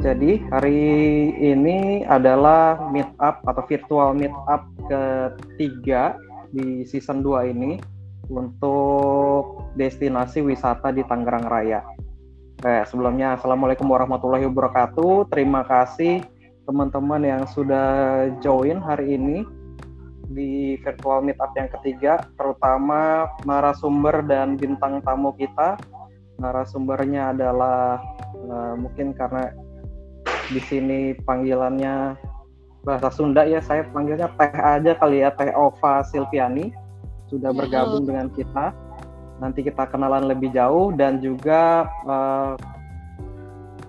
Jadi hari ini adalah meet up atau virtual meet up ketiga di season 2 ini untuk destinasi wisata di Tangerang Raya. Eh, sebelumnya Assalamualaikum warahmatullahi wabarakatuh. Terima kasih teman-teman yang sudah join hari ini di virtual meet up yang ketiga, terutama narasumber dan bintang tamu kita. Narasumbernya adalah uh, mungkin karena di sini panggilannya bahasa Sunda ya saya panggilnya Teh aja kali ya Teh Ova Silviani. Sudah bergabung dengan kita. Nanti kita kenalan lebih jauh dan juga uh,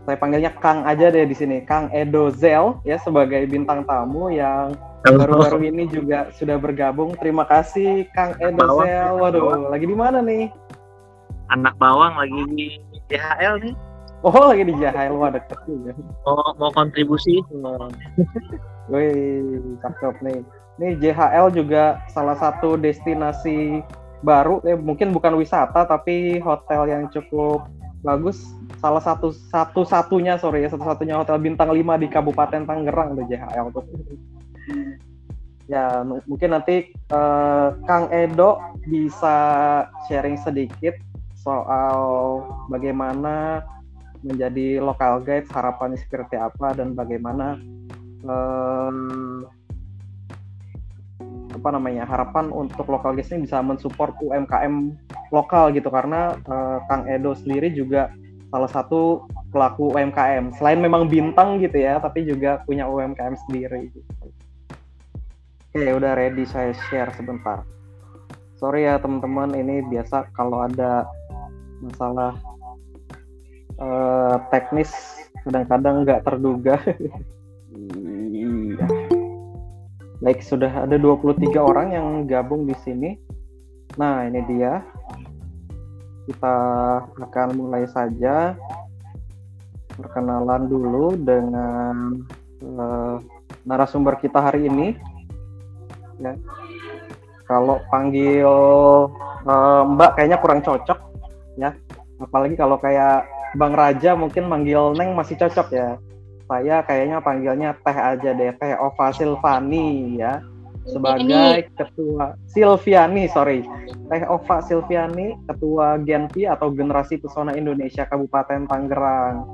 saya panggilnya Kang aja deh di sini. Kang Edo Zel ya sebagai bintang tamu yang baru-baru ini juga sudah bergabung. Terima kasih Kang Edo Zel. Waduh lagi di mana nih? Anak bawang lagi di DHL nih Oh lagi di Jahail, wah deket juga. Mau mau kontribusi? Wih, cakep nih. Nih JHL juga salah satu destinasi baru, eh, mungkin bukan wisata tapi hotel yang cukup bagus. Salah satu satu satunya sorry ya satu satunya hotel bintang 5 di Kabupaten Tangerang tuh JHL tuh. ya mungkin nanti uh, Kang Edo bisa sharing sedikit soal bagaimana menjadi local guide harapannya seperti apa dan bagaimana um, apa namanya harapan untuk local guide ini bisa mensupport UMKM lokal gitu. Karena uh, Kang Edo sendiri juga salah satu pelaku UMKM selain memang bintang gitu ya tapi juga punya UMKM sendiri. Oke udah ready saya share sebentar. Sorry ya teman-teman ini biasa kalau ada masalah uh, teknis kadang-kadang nggak terduga. iya. Like sudah ada 23 orang yang gabung di sini. Nah, ini dia. Kita akan mulai saja perkenalan dulu dengan uh, narasumber kita hari ini. Ya. Kalau panggil uh, Mbak kayaknya kurang cocok ya. Apalagi kalau kayak Bang Raja mungkin manggil Neng masih cocok ya. Saya kayaknya panggilnya Teh aja deh, Teh Ova Silvani ya. Sebagai ketua Silviani, sorry. Teh Ova Silviani, ketua Genpi atau Generasi Pesona Indonesia Kabupaten Tangerang.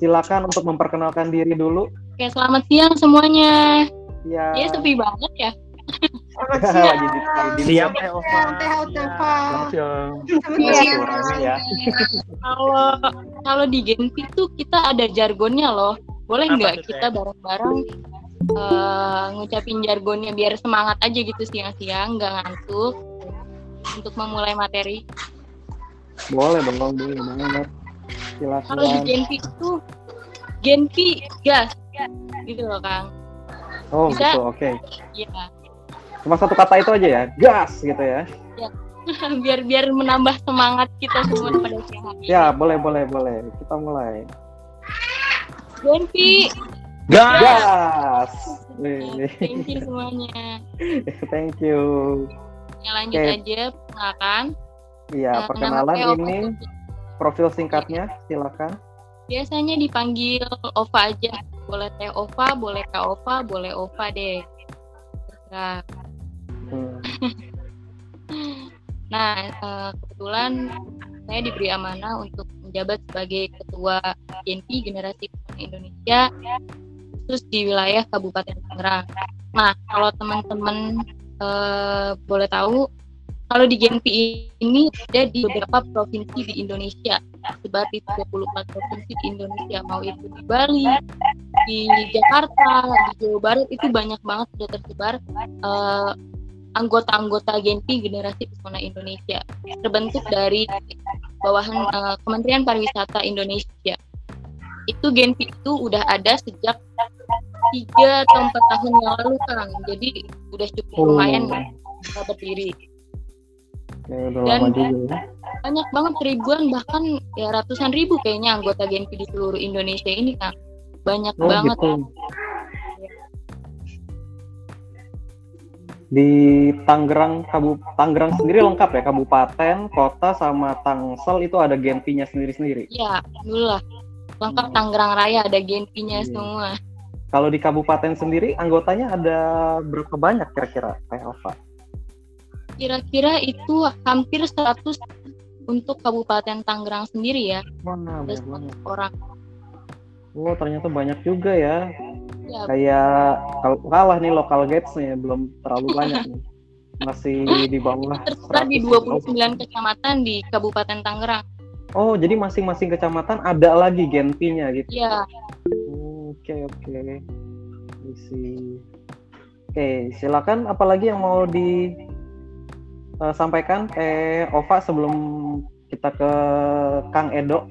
Silakan untuk memperkenalkan diri dulu. Oke, selamat siang semuanya. Ya. Ya sepi banget ya. Selamat siang. Teh Ova. Teh Ova. Ya. Kalau kalau di Genpi tuh kita ada jargonnya loh. Boleh nggak kita bareng-bareng uh, ngucapin jargonnya biar semangat aja gitu siang-siang, nggak ngantuk untuk memulai materi. Boleh dong, boleh banget. Silakan. Kalau di Genpi itu Genpi gas gitu loh Kang. Oh Bisa, gitu, oke. Okay. Iya Cuma satu kata itu aja ya, gas gitu ya. Ya. biar biar menambah semangat kita semua pada siang hari. Ya, boleh boleh boleh. Kita mulai. Genpi. Gas. gas. Thank you semuanya. Thank you. Ya, lanjut okay. aja perkenalkan. Iya, uh, perkenalan ini profil singkatnya silakan. Biasanya dipanggil Ova aja. Boleh Teh Ova, boleh Kak Ova, boleh Ova deh. Nah, nah, uh, kebetulan saya diberi amanah untuk menjabat sebagai ketua GNP Generasi Indonesia khusus di wilayah Kabupaten Tangerang. Nah, kalau teman-teman uh, boleh tahu, kalau di GNP ini ada di beberapa provinsi di Indonesia, sebar di 34 provinsi di Indonesia, mau itu di Bali, di Jakarta, di Jawa Barat itu banyak banget sudah tersebar uh, anggota-anggota Genpi Generasi Pesona Indonesia terbentuk dari bawahan uh, Kementerian Pariwisata Indonesia. Itu Genpi itu udah ada sejak tiga atau empat tahun yang lalu Kang. Jadi udah cukup oh. lumayan oh. berdiri. Ya, Dan juga. Ya. banyak banget ribuan bahkan ya ratusan ribu kayaknya anggota Genpi di seluruh Indonesia ini Kang. Banyak oh, banget. Gitu di Tangerang Kabu Tangerang sendiri lengkap ya kabupaten, kota sama Tangsel itu ada genpinya sendiri-sendiri. Iya, alhamdulillah. lengkap Tangerang Raya ada Genpinya Iya. semua. Kalau di kabupaten sendiri anggotanya ada berapa banyak kira-kira Teh Alfa? Kira-kira itu hampir 100 untuk Kabupaten Tangerang sendiri ya. Mana Ada banyak banget. 100 orang. Oh ternyata banyak juga ya. Ya, Kayak kalau kalah nih local guides-nya belum terlalu banyak nih. Masih di bawah tersebar di 100. 29 kecamatan di Kabupaten Tangerang. Oh, jadi masing-masing kecamatan ada lagi genpinya gitu. Ya, Oke, oke. Isi. Oke, silakan apalagi yang mau disampaikan eh Ova sebelum kita ke Kang Edo.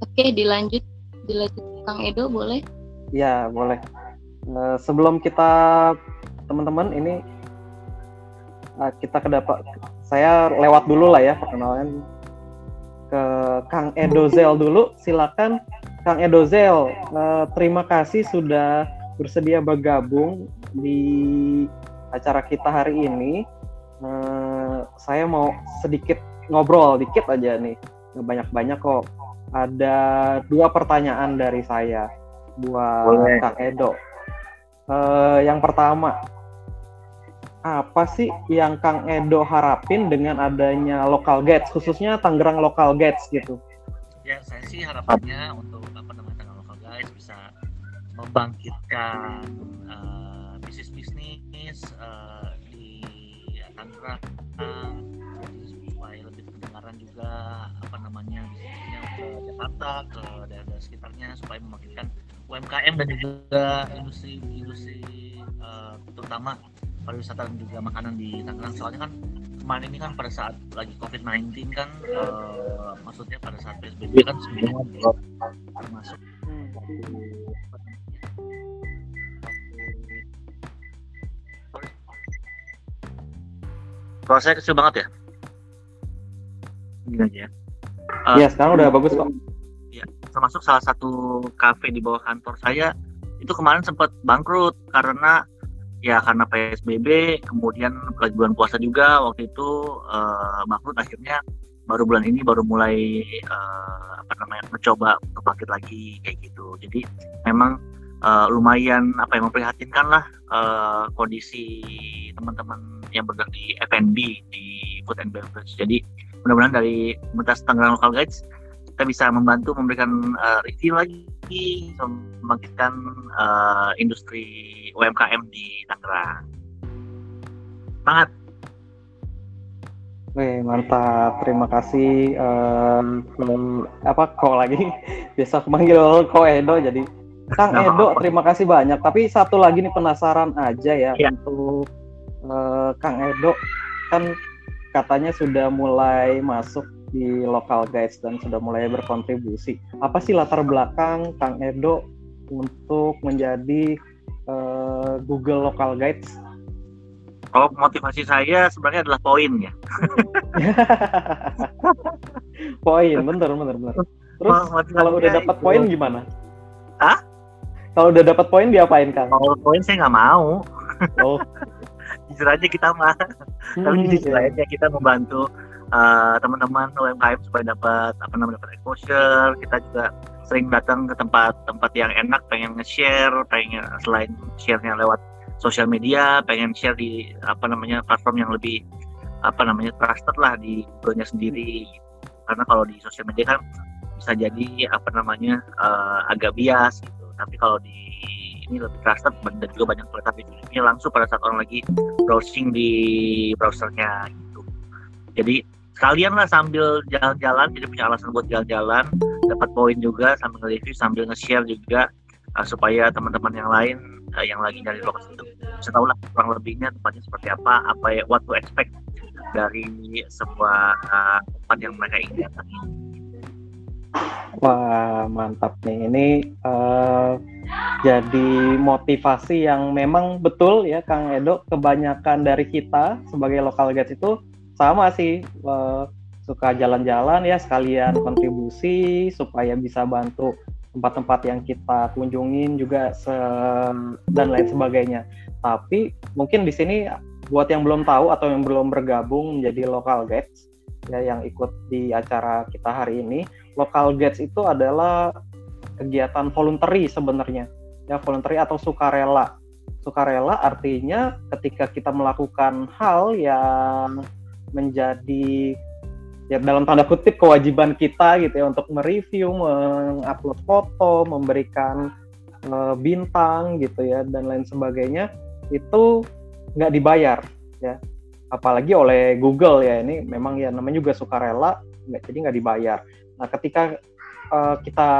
oke dilanjut. Dilanjut Kang Edo boleh? Ya, boleh. Eh, sebelum kita teman-teman ini eh, kita ke dapat saya lewat dulu lah ya perkenalan ke Kang Edozel dulu. Silakan Kang Edozel. Eh, terima kasih sudah bersedia bergabung di acara kita hari ini. Saya mau sedikit ngobrol dikit aja nih. Nggak banyak-banyak kok. Ada dua pertanyaan dari saya buat Boleh. Kang Edo. Eh, yang pertama, apa sih yang Kang Edo harapin dengan adanya local guides, khususnya Tangerang local guides gitu? Ya, saya sih harapannya untuk apa namanya tanggal lokal guys bisa membangkitkan eh, bisnis-bisnis eh, di Tangerang supaya lebih kedengaran juga apa namanya bisnisnya ke Jakarta ke daerah sekitarnya supaya membangkitkan UMKM dan juga industri industri eh, terutama pariwisata dan juga makanan di Tangerang soalnya kan kemarin ini kan pada saat lagi COVID-19 kan eh, maksudnya pada saat PSBB kan semua termasuk Suara saya kecil banget ya? Gini aja ya. Iya, sekarang udah bagus kok. termasuk salah satu kafe di bawah kantor saya itu kemarin sempat bangkrut karena ya karena PSBB kemudian lagi bulan puasa juga waktu itu eh, bangkrut akhirnya baru bulan ini baru mulai eh, apa namanya mencoba untuk bangkit lagi kayak gitu jadi memang eh, lumayan apa yang memprihatinkan lah eh, kondisi teman-teman yang bergerak di F&B di food and beverage jadi mudah-mudahan dari komunitas Tangerang Local Guides kita bisa membantu memberikan uh, review lagi membangkitkan uh, industri UMKM di Tangerang. Semangat. Wih, mantap. Terima kasih. Belum- apa kok lagi? Biasa aku manggil Ko Edo jadi Kang Edo, apa-apa. terima kasih banyak. Tapi satu lagi nih penasaran aja ya Iya. untuk eh, Kang Edo kan katanya sudah mulai masuk di local guides dan sudah mulai berkontribusi. Apa sih latar belakang Kang Edo untuk menjadi eh, Google Local Guides? Kalau motivasi saya sebenarnya adalah poin ya. poin, bener bener bener. Terus kalau udah dapat poin gimana? Hah? Kalau udah dapat poin diapain Kang? Kalau poin saya nggak mau. Oh, Jujur aja kita mah. Tapi hmm, di sisi iya. lainnya kita membantu uh, teman-teman UMKM supaya dapat apa namanya dapat exposure. Kita juga sering datang ke tempat-tempat yang enak, pengen nge-share, pengen selain share-nya lewat sosial media, pengen share di apa namanya platform yang lebih apa namanya trusted lah di Google-nya sendiri. Karena kalau di sosial media kan bisa jadi apa namanya uh, agak bias gitu. Tapi kalau di ini lebih trusted dan juga banyak kelihatan review-nya langsung pada saat orang lagi browsing di browsernya gitu. Jadi sekalian lah sambil jalan-jalan, jadi punya alasan buat jalan-jalan, dapat poin juga sambil nge-review, sambil nge-share juga uh, supaya teman-teman yang lain uh, yang lagi dari lokasi itu bisa tahu lah kurang lebihnya tempatnya seperti apa, apa ya what to expect dari sebuah uh, tempat yang mereka ingin datangi. Wah, mantap nih. Ini eh, jadi motivasi yang memang betul ya Kang Edo. Kebanyakan dari kita sebagai local guides itu sama sih eh, suka jalan-jalan ya sekalian kontribusi supaya bisa bantu tempat-tempat yang kita kunjungin juga se- dan lain sebagainya. Tapi mungkin di sini buat yang belum tahu atau yang belum bergabung menjadi local guides ya yang ikut di acara kita hari ini local guides itu adalah kegiatan voluntary sebenarnya. Ya voluntary atau sukarela. Sukarela artinya ketika kita melakukan hal yang menjadi ya dalam tanda kutip kewajiban kita gitu ya untuk mereview, mengupload foto, memberikan uh, bintang gitu ya dan lain sebagainya itu nggak dibayar ya. Apalagi oleh Google ya ini memang ya namanya juga sukarela nggak jadi nggak dibayar. Nah ketika uh, kita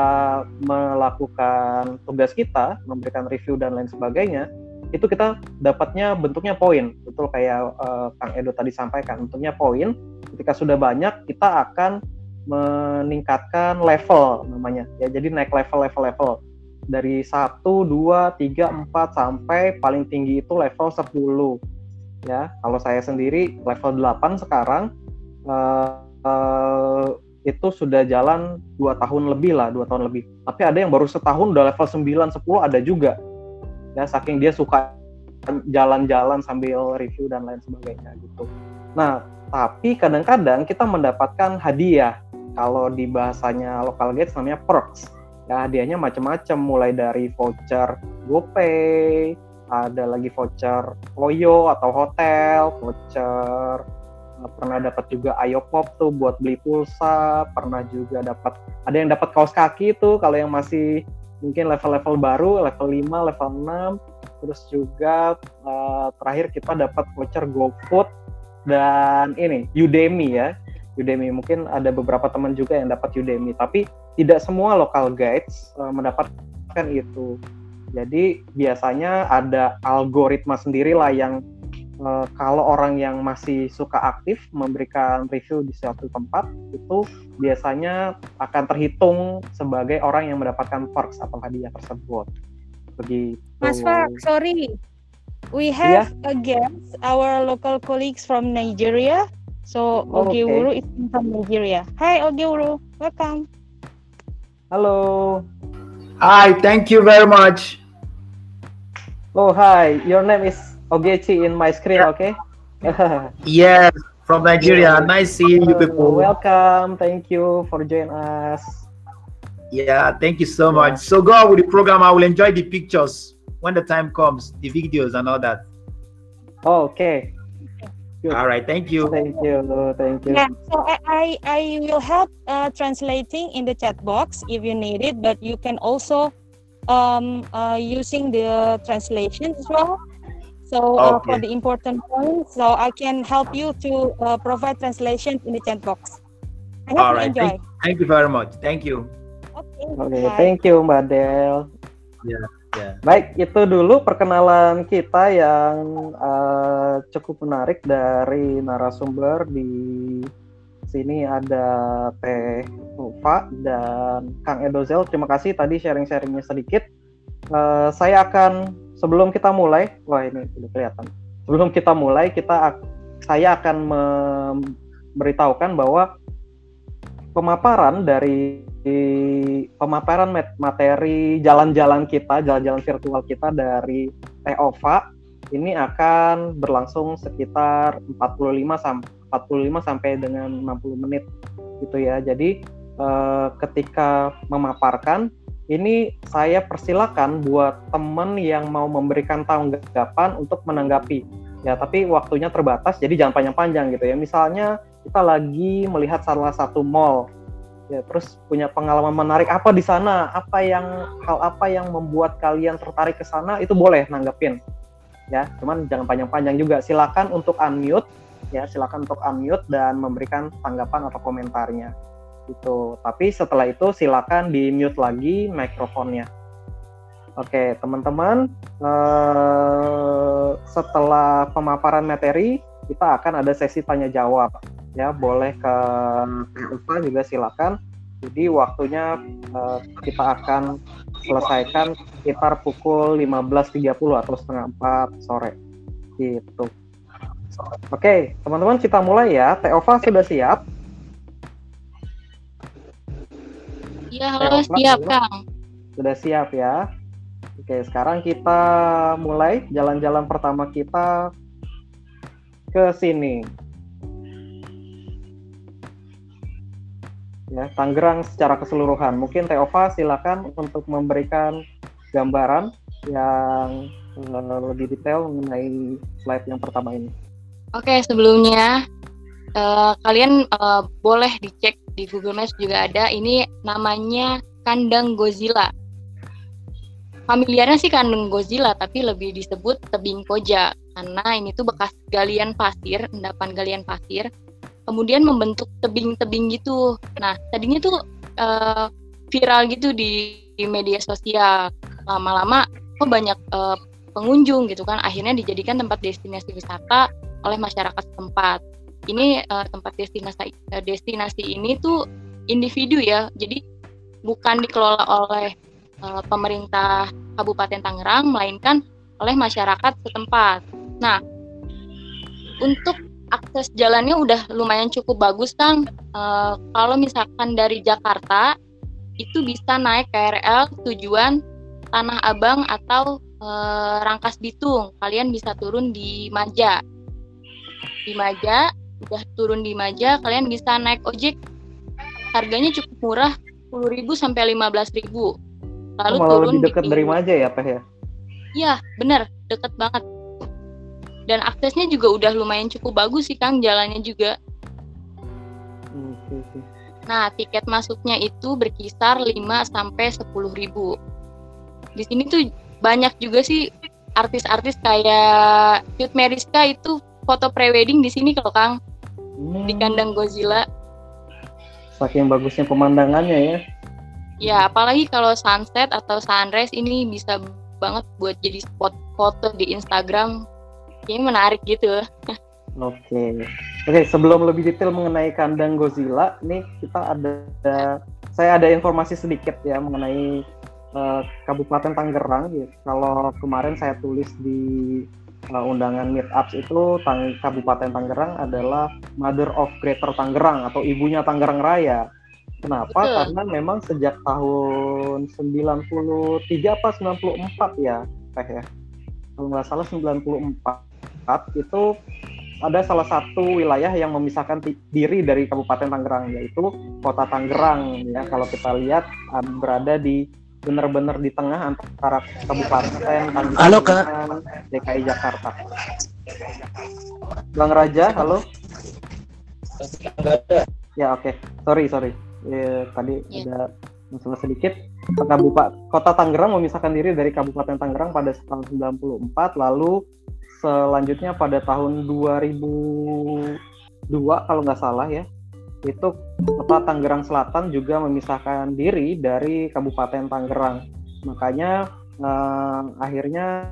melakukan tugas kita, memberikan review dan lain sebagainya, itu kita dapatnya bentuknya poin, betul kayak uh, Kang Edo tadi sampaikan, bentuknya poin. Ketika sudah banyak, kita akan meningkatkan level namanya, ya. Jadi naik level, level, level dari 1, 2, 3, 4 sampai paling tinggi itu level 10 ya kalau saya sendiri level 8 sekarang uh, uh, itu sudah jalan dua tahun lebih lah dua tahun lebih. Tapi ada yang baru setahun udah level 9 10 ada juga. Ya saking dia suka jalan-jalan sambil review dan lain sebagainya gitu. Nah tapi kadang-kadang kita mendapatkan hadiah. Kalau di bahasanya local guides namanya perks. Ya hadiahnya macam-macam. Mulai dari voucher GoPay ada lagi voucher Loyo atau hotel voucher pernah dapat juga Pop tuh buat beli pulsa, pernah juga dapat ada yang dapat kaos kaki tuh kalau yang masih mungkin level-level baru, level 5, level 6. Terus juga uh, terakhir kita dapat voucher GoFood dan ini Udemy ya. Udemy mungkin ada beberapa teman juga yang dapat Udemy, tapi tidak semua local guides uh, mendapatkan itu. Jadi biasanya ada algoritma sendirilah yang uh, kalau orang yang masih suka aktif memberikan review di suatu tempat itu biasanya akan terhitung sebagai orang yang mendapatkan perks atau hadiah tersebut. Begitu. Mas Fak, sorry. We have yeah. against our local colleagues from Nigeria. So oh, Oge okay. is from Nigeria. Hi Oge welcome. Hello. Hi, thank you very much. Oh, hi. Your name is Ogechi in my screen, okay? yes, from Nigeria. Nice seeing you people. Welcome. Thank you for joining us. Yeah, thank you so much. So go on with the program. I will enjoy the pictures when the time comes, the videos and all that. Oh, okay. Good. All right. Thank you. Thank you. Thank you. Yeah. So I I, I will help uh, translating in the chat box if you need it, but you can also um uh, using the translation as well so uh, for the important points, so I can help you to uh, provide translation in the chat box. I hope All right. enjoy. Thank, thank, you very much. Thank you. Oke, okay, okay, thank you Mbak Del. Ya, yeah, yeah. Baik, itu dulu perkenalan kita yang uh, cukup menarik dari narasumber di sini ada Teh Nova dan Kang Edozel. Terima kasih tadi sharing-sharingnya sedikit. Uh, saya akan sebelum kita mulai, wah ini sudah kelihatan. Sebelum kita mulai, kita saya akan memberitahukan bahwa pemaparan dari pemaparan materi jalan-jalan kita, jalan-jalan virtual kita dari TEOVA ini akan berlangsung sekitar 45 sampai 45 sampai dengan 60 menit gitu ya. Jadi eh, ketika memaparkan ini saya persilakan buat teman yang mau memberikan tanggapan untuk menanggapi. Ya, tapi waktunya terbatas, jadi jangan panjang-panjang gitu ya. Misalnya kita lagi melihat salah satu mall, ya terus punya pengalaman menarik apa di sana, apa yang hal apa yang membuat kalian tertarik ke sana, itu boleh nanggepin. Ya, cuman jangan panjang-panjang juga. Silakan untuk unmute, ya silakan untuk unmute dan memberikan tanggapan atau komentarnya gitu. Tapi setelah itu silakan di mute lagi mikrofonnya. Oke, teman-teman, eh, setelah pemaparan materi kita akan ada sesi tanya jawab. Ya, boleh ke Eva juga silakan. Jadi waktunya eh, kita akan selesaikan sekitar pukul 15.30 atau setengah 4 sore. Gitu. Oke, teman-teman kita mulai ya. Teova sudah siap? Iya, halo, siap, Kang. Sudah siap ya. Oke, sekarang kita mulai jalan-jalan pertama kita ke sini. ya Tangerang secara keseluruhan. Mungkin Teova silakan untuk memberikan gambaran yang uh, lebih detail mengenai slide yang pertama ini. Oke, sebelumnya uh, kalian uh, boleh dicek di Google Maps juga ada. Ini namanya kandang Godzilla. Familiarnya sih kandang Godzilla, tapi lebih disebut tebing koja karena ini tuh bekas galian pasir, endapan galian pasir kemudian membentuk tebing-tebing gitu. Nah, tadinya tuh uh, viral gitu di, di media sosial. Lama-lama kok banyak uh, pengunjung gitu kan. Akhirnya dijadikan tempat destinasi wisata oleh masyarakat setempat. Ini uh, tempat destinasi uh, destinasi ini tuh individu ya. Jadi bukan dikelola oleh uh, pemerintah Kabupaten Tangerang melainkan oleh masyarakat setempat. Nah, untuk akses jalannya udah lumayan cukup bagus Kang. Uh, kalau misalkan dari Jakarta itu bisa naik KRL tujuan Tanah Abang atau uh, Rangkas Bitung. Kalian bisa turun di Maja. Di Maja, udah turun di Maja, kalian bisa naik ojek. Harganya cukup murah, 10.000 sampai 15.000. Lalu oh, turun lebih dekat di dari Maja ya, Teh ya? Iya, bener, deket banget dan aksesnya juga udah lumayan cukup bagus sih Kang jalannya juga. Nah, tiket masuknya itu berkisar 5 sampai 10 ribu. Di sini tuh banyak juga sih artis-artis kayak Cut Meriska itu foto prewedding di sini kalau Kang. Hmm. Di kandang Godzilla. Saking bagusnya pemandangannya ya. Ya, apalagi kalau sunset atau sunrise ini bisa banget buat jadi spot foto di Instagram ini menarik gitu. Oke, okay. oke. Okay, sebelum lebih detail mengenai kandang Godzilla, nih kita ada, saya ada informasi sedikit ya mengenai uh, Kabupaten Tangerang. Ya. Kalau kemarin saya tulis di uh, undangan meetups itu Tang Kabupaten Tangerang adalah Mother of Greater Tangerang atau ibunya Tangerang Raya. Kenapa? Betul. Karena memang sejak tahun 93 apa 94 ya, Teh ya. Kalau nggak salah 94 itu ada salah satu wilayah yang memisahkan diri dari Kabupaten Tangerang yaitu Kota Tangerang ya kalau kita lihat berada di benar-benar di tengah antara Kabupaten Tangerang halo, Kak. DKI Jakarta. Bang Raja, halo. Ya oke, okay. sorry sorry. Ya, tadi ya. ada masalah sedikit. Kabupaten Kota Tangerang memisahkan diri dari Kabupaten Tangerang pada tahun 94 lalu selanjutnya pada tahun 2002 kalau nggak salah ya itu kota Tangerang Selatan juga memisahkan diri dari Kabupaten Tangerang. Makanya eh, akhirnya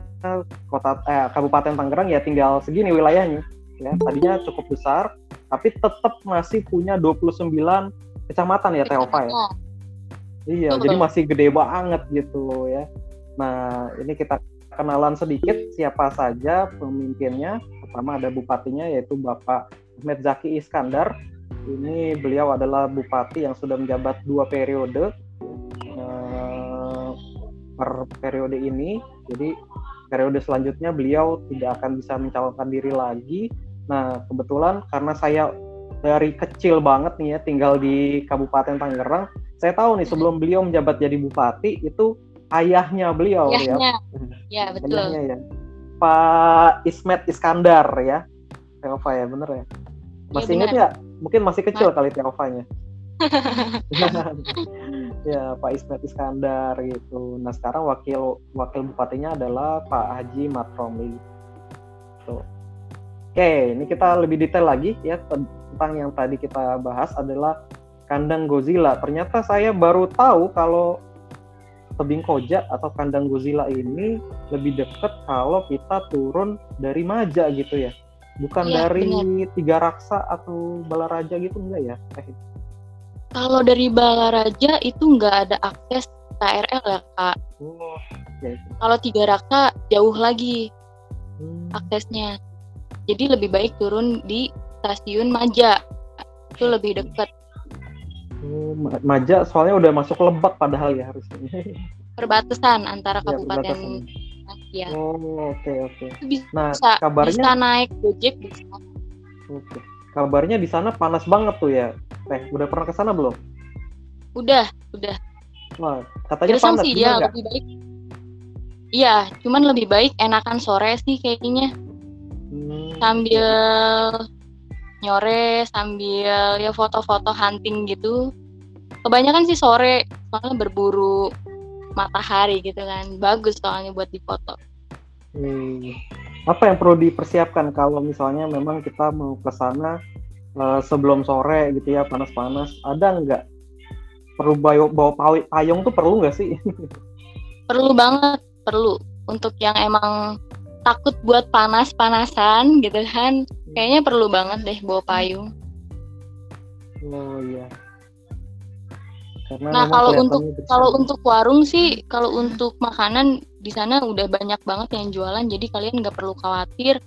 kota eh, Kabupaten Tangerang ya tinggal segini wilayahnya. Ya tadinya cukup besar tapi tetap masih punya 29 kecamatan ya Teova ya. Iya jadi masih gede banget gitu ya. Nah ini kita kenalan sedikit siapa saja pemimpinnya. Pertama ada bupatinya yaitu Bapak Ahmed Zaki Iskandar. Ini beliau adalah bupati yang sudah menjabat dua periode uh, per periode ini. Jadi periode selanjutnya beliau tidak akan bisa mencalonkan diri lagi. Nah kebetulan karena saya dari kecil banget nih ya tinggal di Kabupaten Tangerang, saya tahu nih sebelum beliau menjabat jadi bupati itu ayahnya beliau ayahnya. ya. Ya betul. Ayahnya ya. Pak Ismet Iskandar ya. Teova ya bener ya. Masih ya, ingat ya? Mungkin masih kecil Mas. kali Teovanya. ya Pak Ismet Iskandar gitu. Nah sekarang wakil wakil bupatinya adalah Pak Haji Matromli. Tuh. Oke, ini kita lebih detail lagi ya tentang yang tadi kita bahas adalah kandang Godzilla. Ternyata saya baru tahu kalau tebing koja atau kandang Godzilla ini lebih dekat kalau kita turun dari Maja gitu ya bukan ya, dari bener. tiga raksa atau balaraja gitu enggak ya kalau dari balaraja itu nggak ada akses KRL ya kak oh, ya. kalau tiga raksa jauh lagi hmm. aksesnya jadi lebih baik turun di stasiun Maja itu lebih dekat Oh, Maja soalnya udah masuk Lebak padahal ya harusnya. Perbatasan antara ya, kabupaten ya. Oh, oke okay, oke. Okay. Bisa, nah, kabarnya bisa naik Gojek bisa. Oke. Okay. Kabarnya di sana panas banget tuh ya. Teh, udah pernah ke sana belum? Udah, udah. Wah, katanya Gersang panas sih ya lebih baik. Iya, cuman lebih baik enakan sore sih kayaknya Hmm, sambil nyore sambil ya foto-foto hunting gitu. Kebanyakan sih sore soalnya berburu matahari gitu kan. Bagus soalnya buat difoto. hmm. Apa yang perlu dipersiapkan kalau misalnya memang kita mau ke sana eh, sebelum sore gitu ya panas-panas? Ada nggak perlu bawa, bawa payung tuh perlu nggak sih? Perlu banget, perlu untuk yang emang takut buat panas-panasan gitu kan. Kayaknya perlu banget deh bawa payung. Oh iya. Karena Nah, kalau untuk kalau untuk warung sih, kalau untuk makanan di sana udah banyak banget yang jualan, jadi kalian nggak perlu khawatir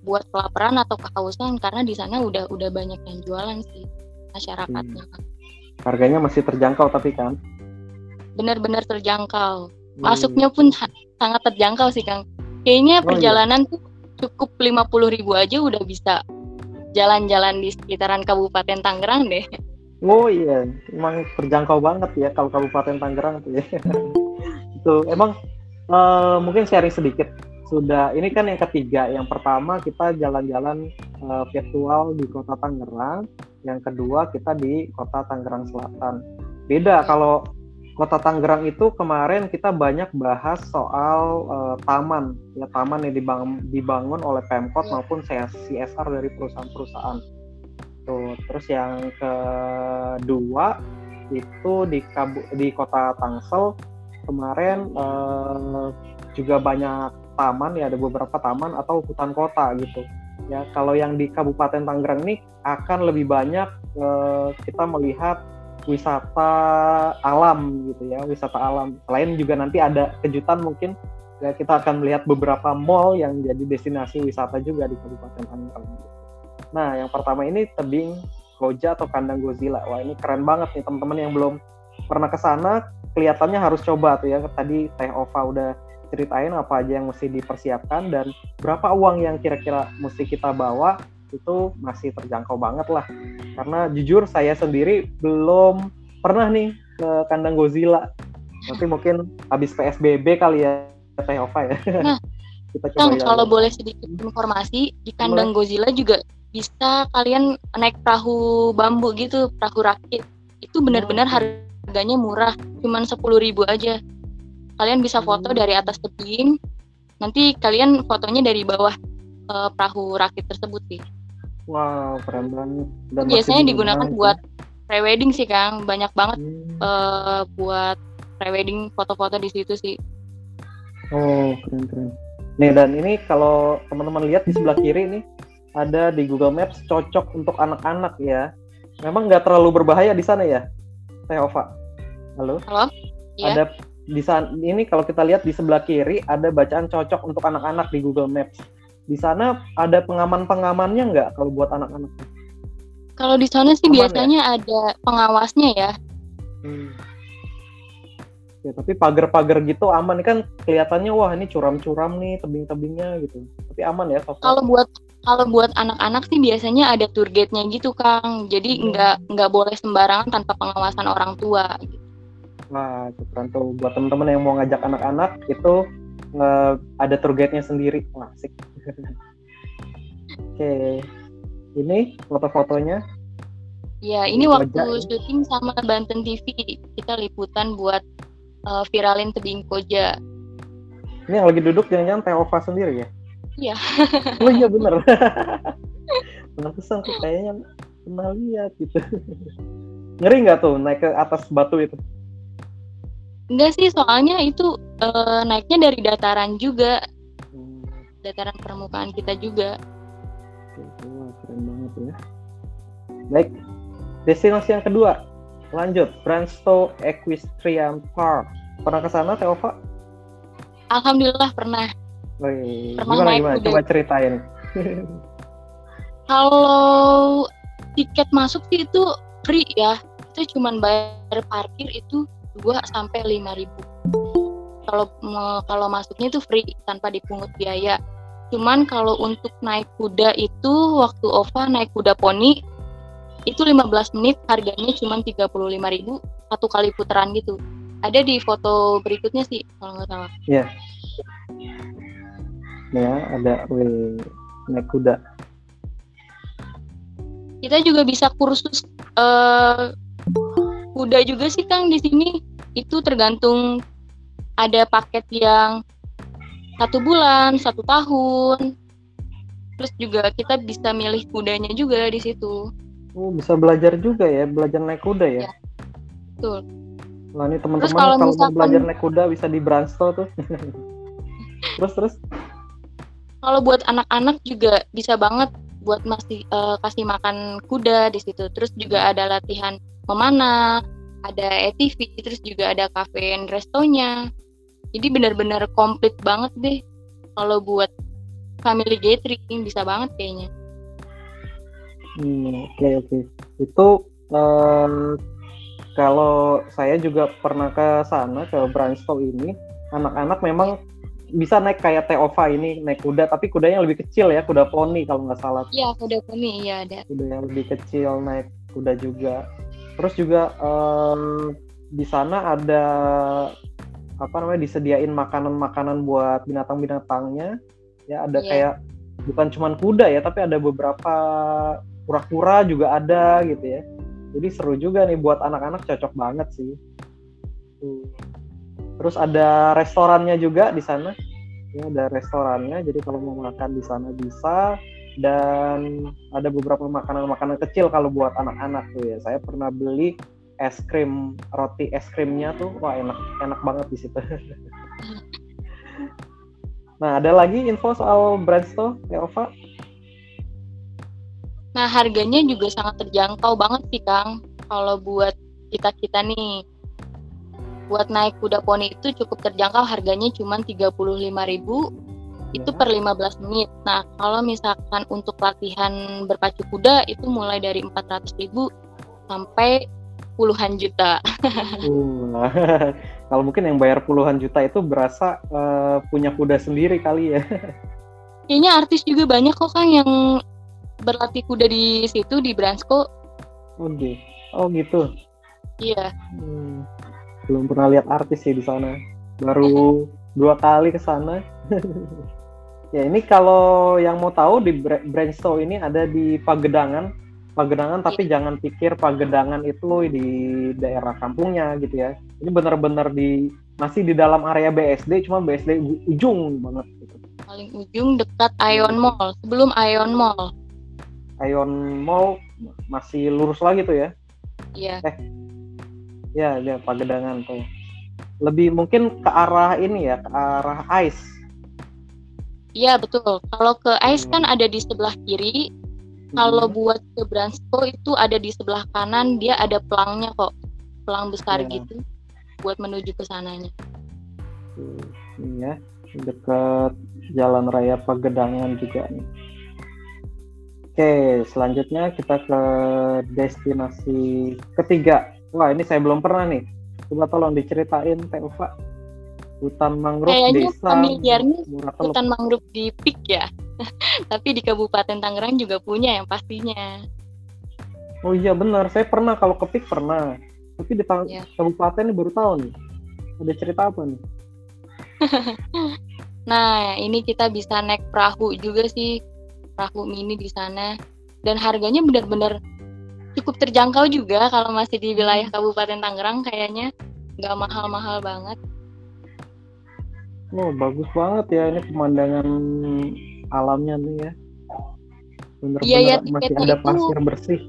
buat kelaparan atau kehausan karena di sana udah udah banyak yang jualan sih masyarakatnya. harganya masih terjangkau tapi kan. Benar-benar terjangkau. Hmm. Masuknya pun sangat terjangkau sih, Kang. Kayaknya Oh, iya. perjalanan tuh cukup 50.000 ribu aja udah bisa jalan-jalan di sekitaran Kabupaten Tangerang deh. Oh iya, emang terjangkau banget ya kalau Kabupaten Tangerang tuh ya. itu emang eh, mungkin sharing sedikit. Sudah ini kan yang ketiga. Yang pertama kita jalan-jalan eh, virtual di Kota Tangerang. Yang kedua kita di Kota Tangerang Selatan. Beda kalau Kota Tangerang itu kemarin kita banyak bahas soal eh, taman, ya taman yang dibangun, dibangun oleh Pemkot maupun CSR dari perusahaan-perusahaan. Tuh, terus yang kedua itu di Kabu- di kota Tangsel kemarin eh, juga banyak taman ya ada beberapa taman atau hutan kota gitu. Ya kalau yang di Kabupaten Tangerang ini akan lebih banyak eh, kita melihat wisata alam gitu ya wisata alam. Selain juga nanti ada kejutan mungkin ya kita akan melihat beberapa mall yang jadi destinasi wisata juga di Kabupaten Tangerang Nah, yang pertama ini tebing Goja atau kandang Godzilla. Wah, ini keren banget nih teman-teman yang belum pernah ke sana, kelihatannya harus coba tuh ya. Tadi Teh Ova udah ceritain apa aja yang mesti dipersiapkan dan berapa uang yang kira-kira mesti kita bawa itu masih terjangkau banget lah. Karena jujur saya sendiri belum pernah nih ke kandang Godzilla. Nanti mungkin habis PSBB kali ya Teh Ova ya. Nah, kita Kang, coba kalau jalan. boleh sedikit informasi, di kandang Godzilla juga bisa kalian naik perahu bambu gitu, perahu rakit. Itu benar-benar harganya murah, cuman 10.000 aja. Kalian bisa foto Hmm. dari atas tebing, nanti kalian fotonya dari bawah eh, perahu rakit tersebut sih. Wow, keren banget. Dan Biasanya digunakan buat prewedding sih, Kang. Banyak banget Hmm. eh, buat prewedding foto-foto di situ sih. Oh, keren keren. Nih dan ini kalau teman-teman lihat di sebelah kiri nih ada di Google Maps cocok untuk anak-anak ya. Memang nggak terlalu berbahaya di sana ya, Teh Ova? Halo? Halo? Iya. Ada di sana ini kalau kita lihat di sebelah kiri ada bacaan cocok untuk anak-anak di Google Maps. Di sana ada pengaman-pengamannya nggak kalau buat anak-anak? Kalau di sana sih Aman ya? biasanya ada pengawasnya ya. Hmm. Ya, tapi pagar-pagar gitu aman kan kelihatannya wah ini curam-curam nih tebing-tebingnya gitu. Tapi aman ya? Kalau buat kalau buat anak-anak sih biasanya ada tour guide-nya gitu, Kang. Jadi Hmm. nggak nggak boleh sembarangan tanpa pengawasan orang tua. Wah, itu keren tuh buat teman-teman yang mau ngajak anak-anak itu eh, ada tour guide-nya sendiri. Asik. Oke. Ini foto-fotonya. Ya, ini waktu syuting sama Banten TV kita liputan buat eh, viralin tebing koja. Ini yang lagi duduk jangan-jangan Teova sendiri ya? Iya. oh iya bener. Pantesan kayaknya pernah lihat gitu. Ngeri nggak tuh naik ke atas batu itu? Enggak sih, soalnya itu eh, naiknya dari dataran juga, Hmm, dataran permukaan kita juga. wah, keren banget ya. Baik, destinasi yang kedua. Lanjut, Branstow Equestrian Park. Pernah ke sana, Teova? Alhamdulillah pernah. Wih, gimana gimana? Coba ceritain. Kalau tiket masuk sih itu free ya. Itu cuman bayar parkir itu 2 sampai 5 ribu. Kalau kalau masuknya itu free tanpa dipungut biaya. Cuman kalau untuk naik kuda itu waktu Ova naik kuda poni itu 15 menit harganya cuma 35.000 satu kali putaran gitu. Ada di foto berikutnya sih kalau nggak salah. Iya. Ya, ada wih, naik kuda. Kita juga bisa kursus eh, kuda juga sih Kang di sini. Itu tergantung ada paket yang satu bulan, satu tahun. Terus juga kita bisa milih kudanya juga di situ. Oh, bisa belajar juga ya, belajar naik kuda ya. Iya. Betul. Nah, ini teman-teman Terus kalau kalau mau misalkan- belajar naik kuda bisa di Bransto tuh. terus terus Kalau buat anak-anak juga bisa banget buat masih eh, kasih makan kuda di situ. Terus juga ada latihan memanah, ada ATV, terus juga ada cafe and restonya. Jadi benar-benar komplit banget deh. Kalau buat family gathering bisa banget kayaknya. Hmm, oke oke. Itu em, kalau saya juga pernah ke sana ke Bransto ini, anak-anak memang bisa naik kayak Teova ini naik kuda, tapi kudanya lebih kecil ya, kuda poni kalau nggak salah. Iya, kuda poni iya ada. Kuda yang lebih kecil naik kuda juga. Terus juga em, di sana ada apa namanya disediain makanan-makanan buat binatang-binatangnya. Ya ada Iya. kayak bukan cuman kuda ya, tapi ada beberapa kura-kura juga ada gitu ya. Jadi seru juga nih buat anak-anak cocok banget sih. Terus ada restorannya juga di sana. Ya ada restorannya. Jadi kalau mau makan di sana bisa. Dan ada beberapa makanan-makanan kecil kalau buat anak-anak tuh ya. Saya pernah beli es krim roti es krimnya tuh wah enak enak banget di situ. nah ada lagi info soal Brandsto, ya Ova? Nah, harganya juga sangat terjangkau banget sih, Kang. Kalau buat kita-kita nih, buat naik kuda poni itu cukup terjangkau, harganya cuma 35.000 itu Ya. per 15 menit. Nah, kalau misalkan untuk latihan berpacu kuda itu mulai dari 400.000 sampai puluhan juta. Uh, kalau mungkin yang bayar puluhan juta itu berasa eh, punya kuda sendiri kali ya. Kayaknya artis juga banyak kok, Kang, yang berlatih kuda di situ di Bransko. Oke. Oh gitu. Iya. Hmm, belum pernah lihat artis sih di sana. Baru dua kali ke sana. ya ini kalau yang mau tahu di Bra- Brandstow ini ada di Pagedangan. Pagedangan tapi jangan pikir Pagedangan itu di daerah kampungnya gitu ya. Ini benar-benar di masih di dalam area BSD cuma BSD ujung banget gitu. Paling ujung dekat Ion Mall, sebelum Ion Mall. Ion Mall masih lurus lagi tuh ya. Iya. Ya, dia Pagedangan tuh. Lebih mungkin ke arah ini ya, ke arah ice. Iya betul. Kalau ke Ice kan ada di sebelah kiri. Kalau Hmm. buat ke Bransko itu ada di sebelah kanan. Dia ada pelangnya kok, pelang besar Iya. gitu, buat menuju ke sananya. Tuh, Ini ya, dekat Jalan Raya Pagedangan juga nih. Oke, selanjutnya kita ke destinasi ketiga. Wah, ini saya belum pernah nih. Coba tolong diceritain, Teh Ufa. Hutan mangrove Kayaknya desa familiarnya. Hutan mangrove di Pik ya. Tapi di Kabupaten Tangerang juga punya yang pastinya. Oh iya benar, saya pernah kalau kepik pernah. Tapi di tang- Iya. kabupaten ini baru tahu nih. Ada cerita apa nih? Nah, ini kita bisa naik perahu juga sih. Perahu mini di sana. Dan harganya benar-benar cukup terjangkau juga kalau masih di wilayah Kabupaten Tangerang kayaknya nggak mahal-mahal banget. Oh, bagus banget ya ini pemandangan alamnya nih ya. Bener-bener Biaya masih ada itu- pasir bersih.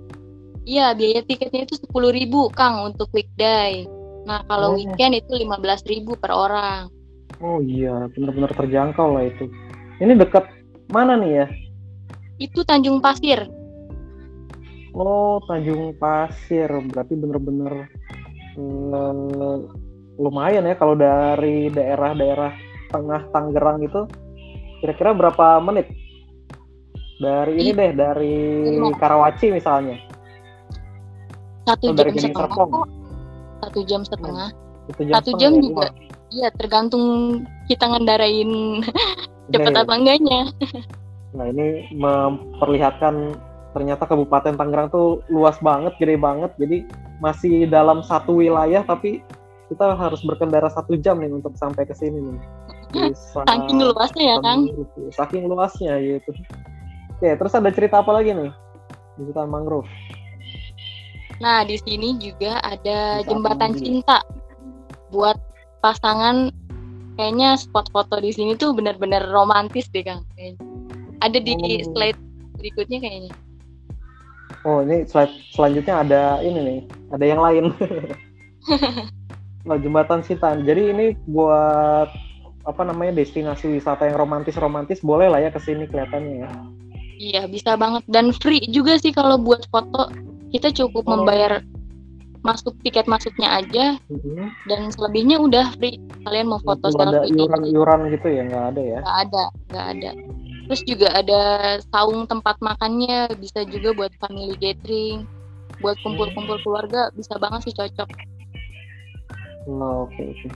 Iya, biaya tiketnya itu 10.000 Kang untuk weekday. Nah, kalau Oh. weekend itu 15.000 per orang. Oh iya, benar-benar terjangkau lah itu. Ini dekat mana nih ya? Itu Tanjung Pasir. Oh, Tanjung Pasir. Berarti bener-bener eh, lumayan ya kalau dari daerah-daerah tengah Tangerang itu kira-kira berapa menit? Dari ini Ih, deh, dari lima. Karawaci misalnya. Satu dari jam setengah kok. Satu jam setengah. Itu jam Satu jam ya? juga. Iya, tergantung kita ngendarain cepet iya, iya. apa enggaknya. Nah ini memperlihatkan ternyata Kabupaten Tangerang tuh luas banget, gede banget. Jadi masih dalam satu wilayah tapi kita harus berkendara satu jam nih untuk sampai ke sini nih. Bisa, saking luasnya ya Kang? Saking luasnya gitu. Oke, terus ada cerita apa lagi nih di hutan mangrove? Nah, di sini juga ada jembatan cinta buat pasangan. Kayaknya spot foto di sini tuh benar-benar romantis deh Kang. Ada di oh. slide berikutnya kayaknya. Oh, ini slide selanjutnya ada ini nih, ada yang lain. oh, jembatan Sitan. Jadi ini buat apa namanya destinasi wisata yang romantis-romantis boleh lah ya ke sini kelihatannya ya. Iya, bisa banget dan free juga sih kalau buat foto. Kita cukup oh. membayar masuk tiket masuknya aja mm-hmm. dan selebihnya udah free kalian mau foto selfie ada iuran-iuran gitu ya nggak ada ya nggak ada nggak ada terus juga ada saung tempat makannya bisa juga buat family gathering. Buat kumpul-kumpul keluarga bisa banget sih cocok. Oh, oke okay, oke. Okay.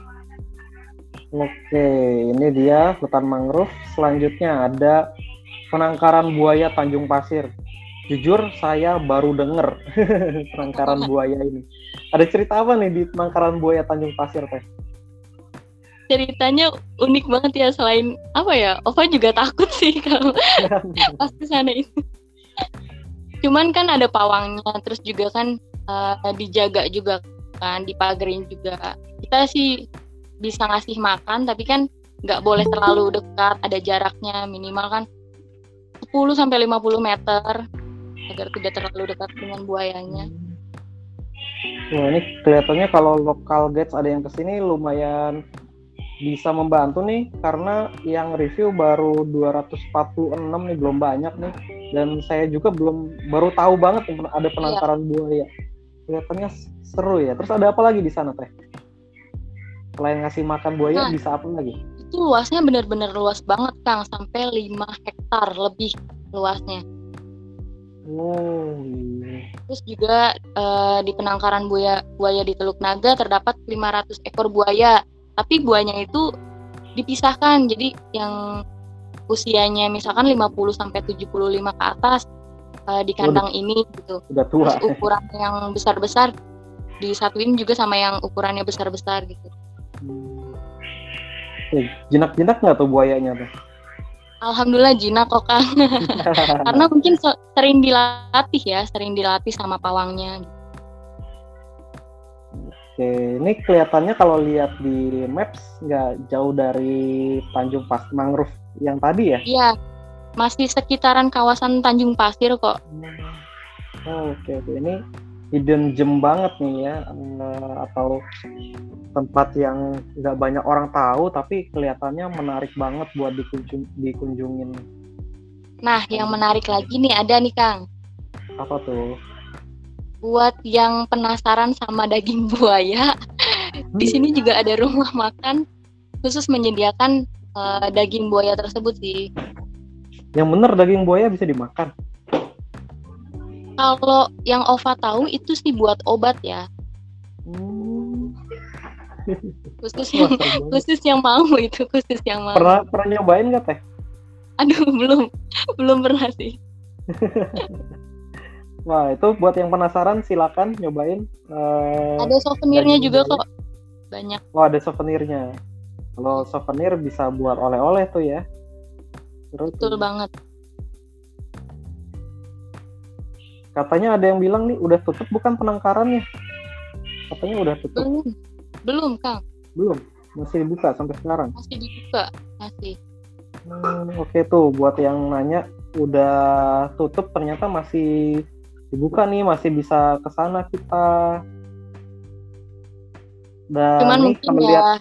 oke ini dia hutan mangrove. Selanjutnya ada penangkaran buaya Tanjung Pasir. Jujur saya baru denger penangkaran buaya ini. Ada cerita apa nih di penangkaran buaya Tanjung Pasir teh ceritanya unik banget ya selain apa ya Ova juga takut sih kalau pas ke sana itu. Cuman kan ada pawangnya terus juga kan uh, dijaga juga kan dipagerin juga. Kita sih bisa ngasih makan tapi kan nggak boleh terlalu dekat ada jaraknya minimal kan 10 sampai 50 meter agar tidak terlalu dekat dengan buayanya. Wah ini kelihatannya kalau lokal guides ada yang ke sini lumayan bisa membantu nih karena yang review baru 246 nih belum banyak nih. Dan saya juga belum baru tahu banget ada penangkaran iya. buaya. Kelihatannya seru ya. Terus ada apa lagi di sana teh? Selain ngasih makan buaya nah, bisa apa lagi? Itu luasnya benar-benar luas banget kang. Sampai 5 hektar lebih luasnya. Oh, iya. Terus juga uh, di penangkaran buaya buaya di Teluk Naga terdapat 500 ekor buaya tapi buahnya itu dipisahkan jadi yang usianya misalkan 50 sampai 75 ke atas uh, di kandang udah, ini gitu. Udah tua. Terus ukuran yang besar-besar disatuin juga sama yang ukurannya besar-besar gitu. Hmm. Jinak-jinak nggak tuh buayanya tuh? Alhamdulillah jinak kok Kang. Karena mungkin sering dilatih ya, sering dilatih sama pawangnya. Gitu. Oke, ini kelihatannya kalau lihat di maps nggak jauh dari Tanjung Pasir Mangrove yang tadi ya? Iya, masih sekitaran kawasan Tanjung Pasir kok. Oh, oke oke, ini hidden gem banget nih ya, uh, atau tempat yang nggak banyak orang tahu tapi kelihatannya menarik banget buat dikunjung, dikunjungin. Nah, yang menarik lagi nih ada nih Kang. Apa tuh? Buat yang penasaran sama daging buaya, di sini juga ada rumah makan khusus menyediakan uh, daging buaya tersebut sih. Yang benar daging buaya bisa dimakan? Kalau yang Ova tahu itu sih buat obat ya. Hmm. khusus yang khusus yang mau itu khusus yang mau. Pernah pernah nyobain nggak teh? Aduh belum belum pernah sih. Wah itu buat yang penasaran silakan nyobain. Uh, ada souvenirnya juga kok banyak. Wah ada souvenirnya. Kalau souvenir bisa buat oleh-oleh tuh ya. Terus Betul banget. Katanya ada yang bilang nih udah tutup bukan penangkarannya. Katanya udah tutup. Belum, belum Kang. Belum, masih dibuka sampai sekarang. Masih dibuka, masih. Hmm, Oke okay, tuh buat yang nanya udah tutup ternyata masih dibuka nih masih bisa ke sana kita. Dan cuman mungkin ya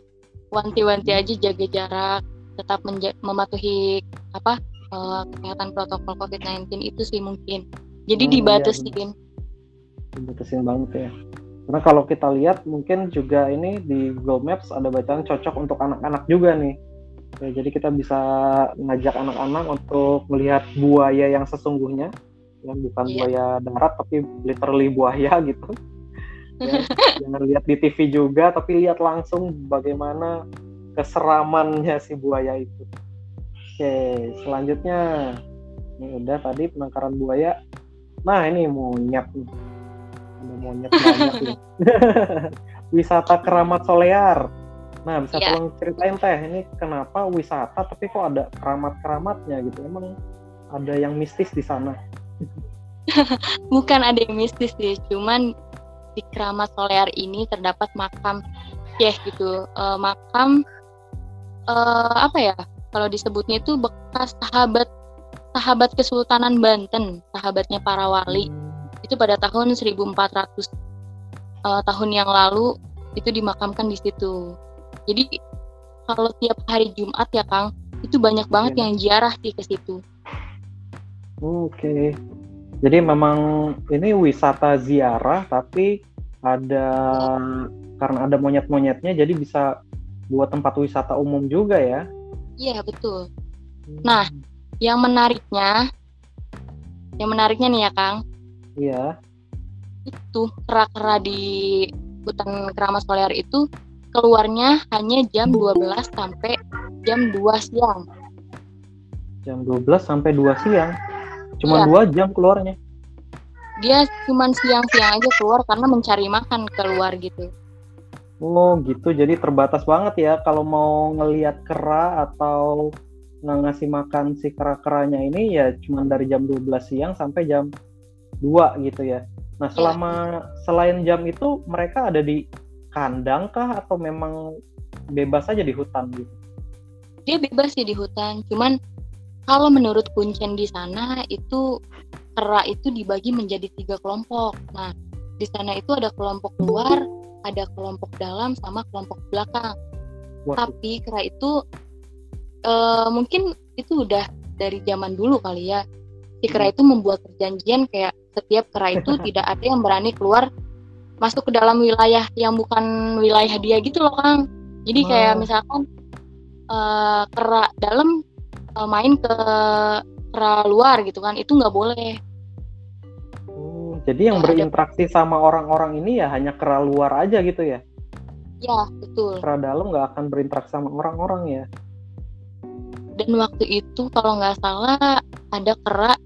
wanti-wanti aja jaga jarak tetap mematuhi apa uh, kesehatan protokol COVID-19 itu sih mungkin. Jadi hmm, dibatasin. Ya, dibatasin banget ya. Karena kalau kita lihat mungkin juga ini di Google Maps ada bacaan cocok untuk anak-anak juga nih. Ya, jadi kita bisa ngajak anak-anak untuk melihat buaya yang sesungguhnya yang bukan yeah. buaya darat tapi literally buaya gitu ya, jangan lihat di TV juga tapi lihat langsung bagaimana keseramannya si buaya itu oke selanjutnya ini udah tadi penangkaran buaya nah ini monyet nih Ada monyet banyak nih. wisata keramat solear. Nah, bisa Iya. tolong ceritain teh, ini kenapa wisata tapi kok ada keramat-keramatnya gitu? Emang ada yang mistis di sana? bukan ada yang mistis sih cuman di keramat solear ini terdapat makam syekh gitu. Eh, makam eh, apa ya kalau disebutnya itu bekas sahabat sahabat kesultanan Banten sahabatnya para wali. Itu pada tahun 1400 eh, tahun yang lalu itu dimakamkan di situ. Jadi kalau tiap hari Jumat ya Kang itu banyak banget Iya. yang ziarah sih ke situ Oke. Jadi memang ini wisata ziarah tapi ada karena ada monyet-monyetnya jadi bisa buat tempat wisata umum juga ya. iya betul Nah. yang menariknya yang menariknya nih ya Kang Iya. itu kera-kera di hutan keramat solear itu keluarnya hanya jam 12 sampai jam 2 siang Jam 12 sampai 2 siang. Cuma Iya. 2 jam keluarnya. dia cuman siang-siang aja keluar karena mencari makan keluar gitu Oh, gitu. Jadi terbatas banget ya kalau mau ngelihat kera atau nggak ngasih makan si kera-keranya ini ya cuma dari jam 12 siang sampai jam 2 gitu ya. Nah, selama selain jam itu mereka ada di kandang kah atau memang bebas aja di hutan gitu? dia bebas sih di hutan cuman kalau menurut kuncen di sana itu kera itu dibagi menjadi tiga kelompok. Nah di sana itu ada kelompok luar ada kelompok dalam sama kelompok belakang. Wah, tapi kera itu eh, mungkin itu udah dari zaman dulu kali ya. Si kera itu membuat perjanjian kayak setiap kera itu tidak ada yang berani keluar masuk ke dalam wilayah yang bukan wilayah dia gitu loh Kang. Jadi kayak Oh. misalkan eh, kera dalam eh, main ke luar gitu kan itu nggak boleh Hmm, jadi yang ada- berinteraksi sama orang-orang ini ya hanya kera luar aja gitu ya? ya betul Kera dalam nggak akan berinteraksi sama orang-orang ya? dan waktu itu kalau nggak salah ada kera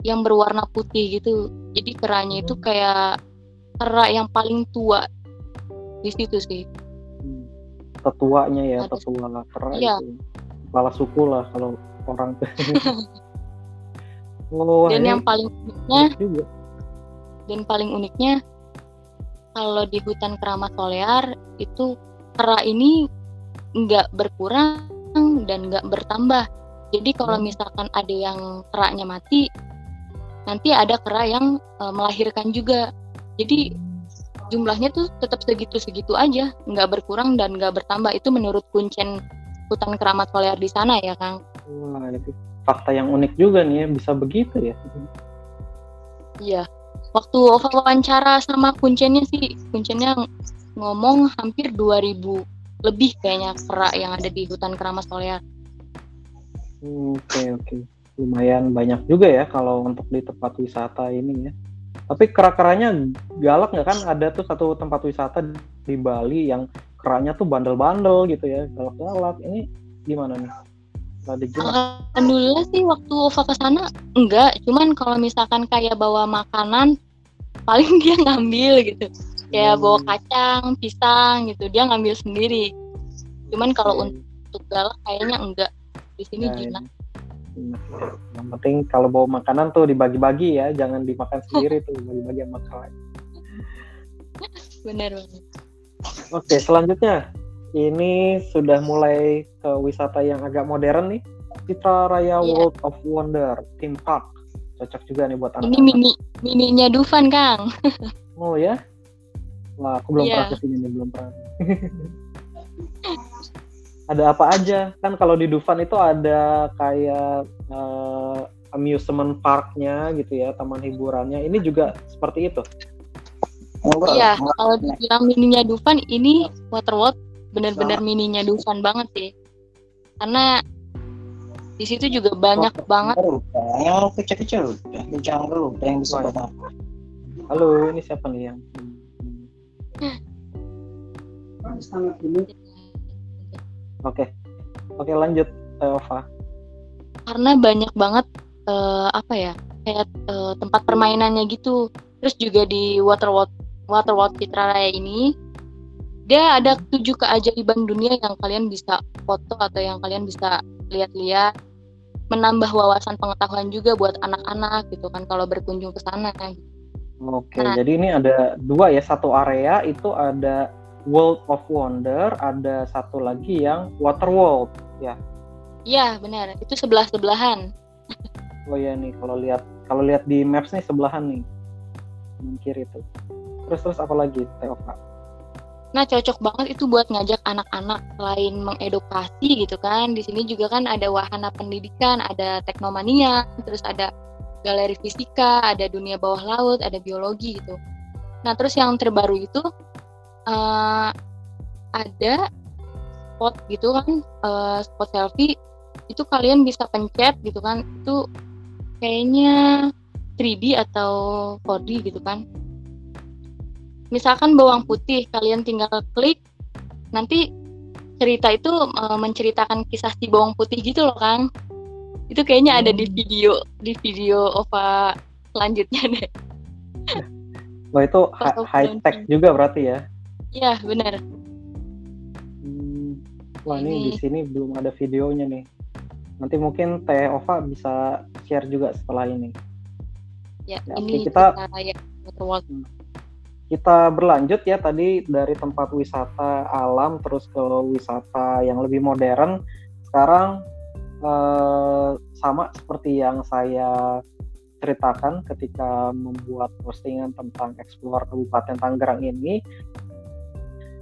yang berwarna putih gitu jadi keranya itu kayak kera yang paling tua di situ sih Hmm. Tetuanya ya, Ada- tetua kera Iya. itu. Kepala suku lah kalau orang oh, dan ini yang paling uniknya unik juga. dan paling uniknya kalau di hutan keramat solear itu kera ini nggak berkurang dan nggak bertambah jadi kalau Hmm. misalkan ada yang keranya mati nanti ada kera yang eh, melahirkan juga jadi jumlahnya tuh tetap segitu-segitu aja nggak berkurang dan nggak bertambah itu menurut kuncen hutan keramat solear di sana ya Kang Wah, itu fakta yang unik juga nih ya, bisa begitu ya. Iya. Waktu wawancara sama kuncennya sih, kuncennya ng- ngomong hampir 2000 lebih kayaknya kera yang ada di hutan keramat solear. Hmm, Oke, oke. Lumayan banyak juga ya kalau untuk di tempat wisata ini ya. Tapi kera-keranya galak nggak kan? Ada tuh satu tempat wisata di Bali yang keranya tuh bandel-bandel gitu ya, galak-galak. Ini gimana nih? Alhamdulillah sih waktu Ova ke sana enggak, cuman kalau misalkan kayak bawa makanan paling dia ngambil gitu. Kayak Hmm. bawa kacang, pisang gitu, dia ngambil sendiri. Cuman kalau Oke. untuk galak kayaknya enggak. Di sini Ya, jinak. ya. Ya. Yang penting kalau bawa makanan tuh dibagi-bagi ya, jangan dimakan sendiri tuh, bagi-bagi sama kera. Bener banget. Oke, selanjutnya ini sudah mulai ke wisata yang agak modern nih. Citra Raya Iya. World of Wonder Theme Park. Cocok juga nih buat Ini anak-anak. mini mininya Dufan, Kang. Oh ya? Wah, aku belum Iya. pernah ke sini nih, belum pernah. ada apa aja? Kan kalau di Dufan itu ada kayak eh, amusement parknya gitu ya, taman hiburannya. Ini juga seperti itu. Iya, kalau dibilang mininya Dufan ini Waterworld bener-bener mininya Dufan banget sih. Karena di situ juga banyak banget yang kecil-kecil udah di jungle udah yang bisa Wah. bawa Halo, ini siapa nih yang? Oke, oke lanjut, Teh Ova. karena banyak banget eh, apa ya kayak eh, tempat permainannya gitu Terus juga di Water Water World Citra Raya ini dia ada tujuh keajaiban dunia yang kalian bisa foto atau yang kalian bisa lihat-lihat menambah wawasan pengetahuan juga buat anak-anak gitu kan kalau berkunjung ke sana. Oke, nah, jadi ini ada dua ya, satu area itu ada World of Wonder, ada satu lagi yang Water World, ya. Iya, benar. Itu sebelah-sebelahan. oh iya nih, kalau lihat kalau lihat di maps nih sebelahan nih. Kiri itu. Terus terus apa lagi, Teoka? Nah, cocok banget itu buat ngajak anak-anak selain mengedukasi gitu kan. Di sini juga kan ada wahana pendidikan, ada teknomania, terus ada galeri fisika, ada dunia bawah laut, ada biologi gitu. Nah, terus yang terbaru itu uh, ada spot gitu kan, uh, spot selfie itu kalian bisa pencet gitu kan. Itu kayaknya 3D atau 4D gitu kan misalkan bawang putih kalian tinggal klik nanti cerita itu uh, menceritakan kisah si bawang putih gitu loh kang itu kayaknya hmm. ada di hmm. video di video OVA selanjutnya deh. Wah itu high tech juga berarti ya? Iya benar hmm, wah ini. ini. di sini belum ada videonya nih. Nanti mungkin Teh Ova bisa share juga setelah ini. Ya, ya ini kita, kita ya, kita berlanjut ya tadi dari tempat wisata alam terus ke wisata yang lebih modern. Sekarang eh, sama seperti yang saya ceritakan ketika membuat postingan tentang eksplor Kabupaten Tangerang ini.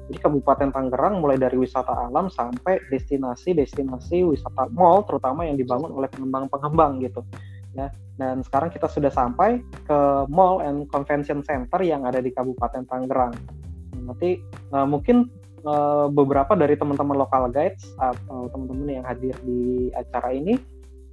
Jadi Kabupaten Tangerang mulai dari wisata alam sampai destinasi-destinasi wisata mall terutama yang dibangun oleh pengembang-pengembang gitu. Ya, dan sekarang kita sudah sampai ke Mall and Convention Center yang ada di Kabupaten Tangerang. Nanti uh, mungkin uh, beberapa dari teman-teman lokal guides atau teman-teman yang hadir di acara ini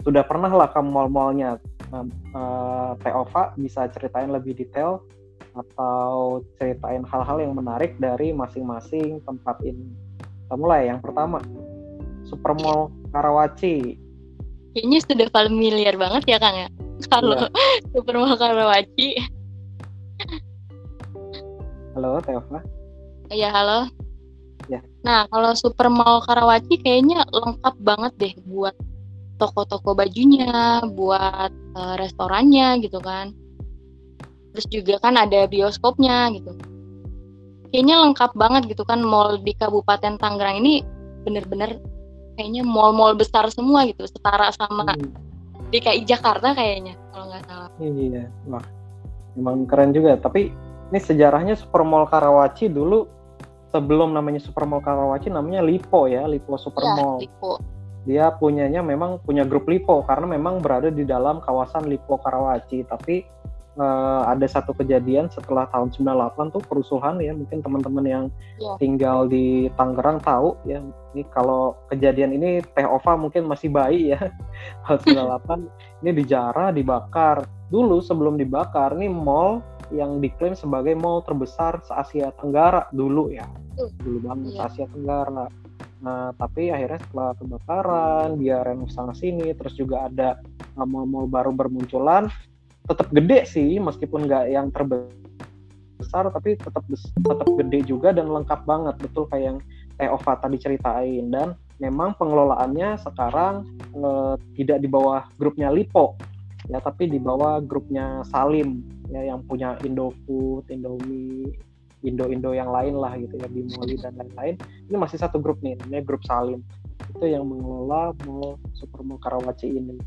sudah pernah lah ke mall-mallnya. Uh, uh, bisa ceritain lebih detail atau ceritain hal-hal yang menarik dari masing-masing tempat ini. Kita mulai yang pertama, Supermall Karawaci. Kayaknya sudah familiar banget ya Kang ya? kalau ya. Supermall Karawaci. Halo, Teova. Iya, halo. Ya. Nah, kalau Supermall Karawaci kayaknya lengkap banget deh buat toko-toko bajunya, buat uh, restorannya gitu kan. Terus juga kan ada bioskopnya gitu. Kayaknya lengkap banget gitu kan mall di Kabupaten Tangerang ini bener-bener kayaknya mall-mall besar semua gitu, setara sama hmm DKI Jakarta kayaknya kalau nggak salah. Iya, wah, emang keren juga. Tapi ini sejarahnya Supermall Karawaci dulu sebelum namanya Supermall Karawaci namanya Lipo ya, Lipo Supermall. Ya, Lipo. Dia punyanya memang punya grup Lipo karena memang berada di dalam kawasan Lipo Karawaci. Tapi uh, ada satu kejadian setelah tahun 98 tuh kerusuhan ya mungkin teman-teman yang yeah. tinggal di Tangerang tahu ya. Ini kalau kejadian ini Teh Ova mungkin masih bayi ya. Tahun 98 ini dijarah dibakar. Dulu sebelum dibakar ini mall yang diklaim sebagai mall terbesar se Asia Tenggara dulu ya. Dulu banget yeah. Asia Tenggara. Nah, tapi akhirnya setelah kebakaran, dia renovasi ini, terus juga ada mall-mall baru bermunculan, tetap gede sih meskipun nggak yang terbesar tapi tetap tetap gede juga dan lengkap banget. Betul kayak yang Teh Ova tadi ceritain. Dan memang pengelolaannya sekarang eh, tidak di bawah grupnya Lipo ya tapi di bawah grupnya Salim ya yang punya Indofood, Indomie, Indo-Indo yang lain lah gitu ya Bimoli dan lain-lain. Ini masih satu grup nih namanya grup Salim. Itu yang mengelola mall Supermall Karawaci ini.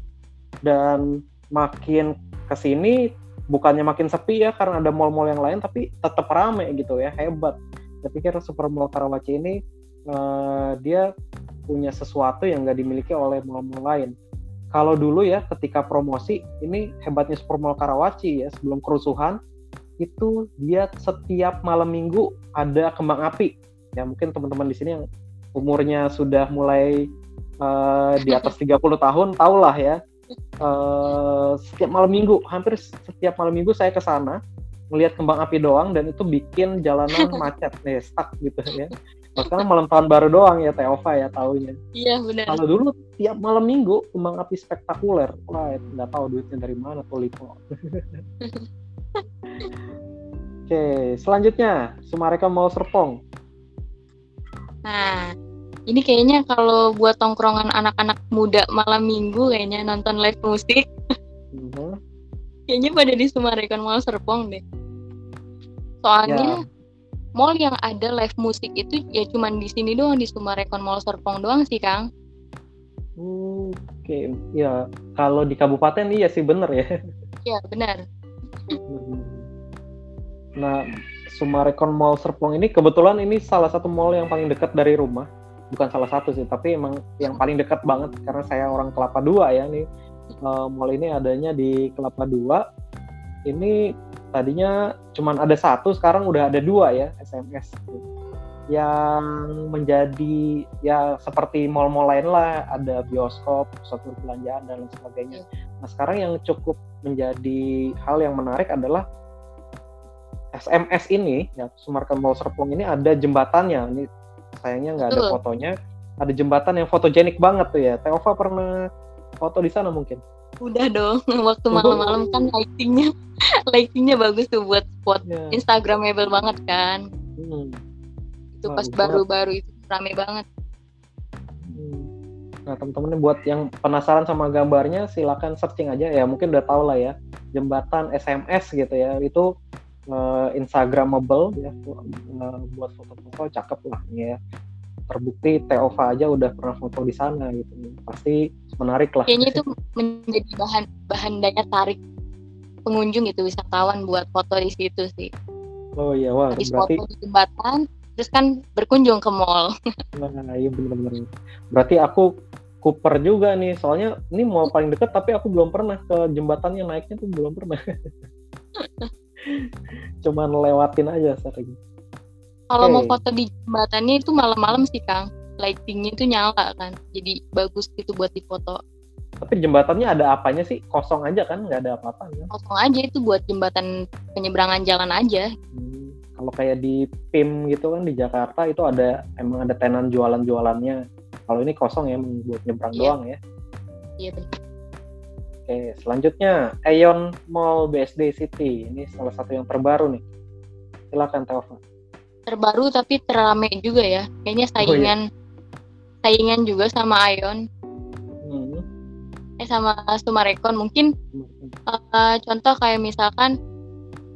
Dan makin ke sini bukannya makin sepi ya karena ada mall-mall yang lain tapi tetap rame gitu ya hebat. Saya pikir Super Mall Karawaci ini uh, dia punya sesuatu yang nggak dimiliki oleh mall-mall lain. Kalau dulu ya ketika promosi ini hebatnya Super Mall Karawaci ya sebelum kerusuhan itu dia setiap malam minggu ada kembang api. Ya mungkin teman-teman di sini yang umurnya sudah mulai uh, di atas 30 tahun tahulah ya uh, setiap malam minggu hampir setiap malam minggu saya ke sana melihat kembang api doang dan itu bikin jalanan macet nih stuck gitu ya. Bahkan malam tahun baru doang ya Teova ya taunya. Iya benar. Kalau dulu tiap malam minggu kembang api spektakuler. Wah nggak tahu duitnya dari mana tuh Lipo Oke, selanjutnya Sumarekon Mall Serpong. Nah, ini kayaknya kalau buat tongkrongan anak-anak muda malam minggu kayaknya nonton live musik, Mhm. kayaknya pada di Sumarekon Mall Serpong deh. Soalnya mall yang ada live musik itu ya cuman di sini doang di Sumarekon Mall Serpong doang sih, Kang. Oke, ya kalau di kabupaten iya sih bener ya. Ya, benar. Nah, Sumarekon Mall Serpong ini kebetulan ini salah satu mall yang paling dekat dari rumah. Bukan salah satu sih, tapi emang yang paling dekat banget karena saya orang Kelapa Dua ya nih. Eh, mall ini adanya di Kelapa Dua. Ini tadinya cuman ada satu, sekarang udah ada dua ya SMS. Yang menjadi ya seperti mall-mall lain lah, ada bioskop, pusat perbelanjaan dan lain sebagainya. Nah sekarang yang cukup menjadi hal yang menarik adalah SMS ini, ya Sumarken Mall Serpong ini ada jembatannya. Ini sayangnya nggak ada fotonya. Ada jembatan yang fotogenik banget tuh ya. Teova pernah foto di sana mungkin? Udah dong, waktu malam-malam kan lightingnya lightingnya bagus tuh buat spot Ya. Instagramable banget kan. Hmm. Itu pas Bagus banget. baru-baru itu rame banget. Hmm. Nah teman-teman buat yang penasaran sama gambarnya silakan searching aja ya mungkin udah tahu lah ya jembatan SMS gitu ya itu eh, Instagramable ya. Eh, buat foto-foto cakep lah ya. Terbukti Teova aja udah pernah foto di sana gitu. Pasti menarik lah. Kayaknya itu menjadi bahan bahan daya tarik pengunjung gitu wisatawan buat foto di situ sih. oh iya wah Habis berarti foto di jembatan, terus kan berkunjung ke mall. nah, iya bener-bener. Berarti aku Cooper juga nih soalnya ini mau paling deket tapi aku belum pernah ke jembatannya naiknya tuh belum pernah cuman lewatin aja sering Kalau mau Oke. foto di jembatannya itu malam-malam sih Kang. Lightingnya itu nyala kan, jadi bagus gitu buat difoto. tapi jembatannya ada apanya sih kosong aja kan nggak ada apa-apa kan Kosong aja itu buat jembatan penyeberangan jalan aja. Hmm, kalau kayak di PIM gitu kan di Jakarta itu ada emang ada tenan jualan-jualannya kalau ini kosong ya buat nyebrang Iya. doang ya Iya benar. Oke selanjutnya Aeon Mall BSD City. Ini salah satu yang terbaru nih. Silakan Teova Terbaru tapi terame juga ya. Kayaknya Oh, iya. saingan saingan juga sama Ion, Hmm. eh sama Sumarekon mungkin. Eh, contoh kayak misalkan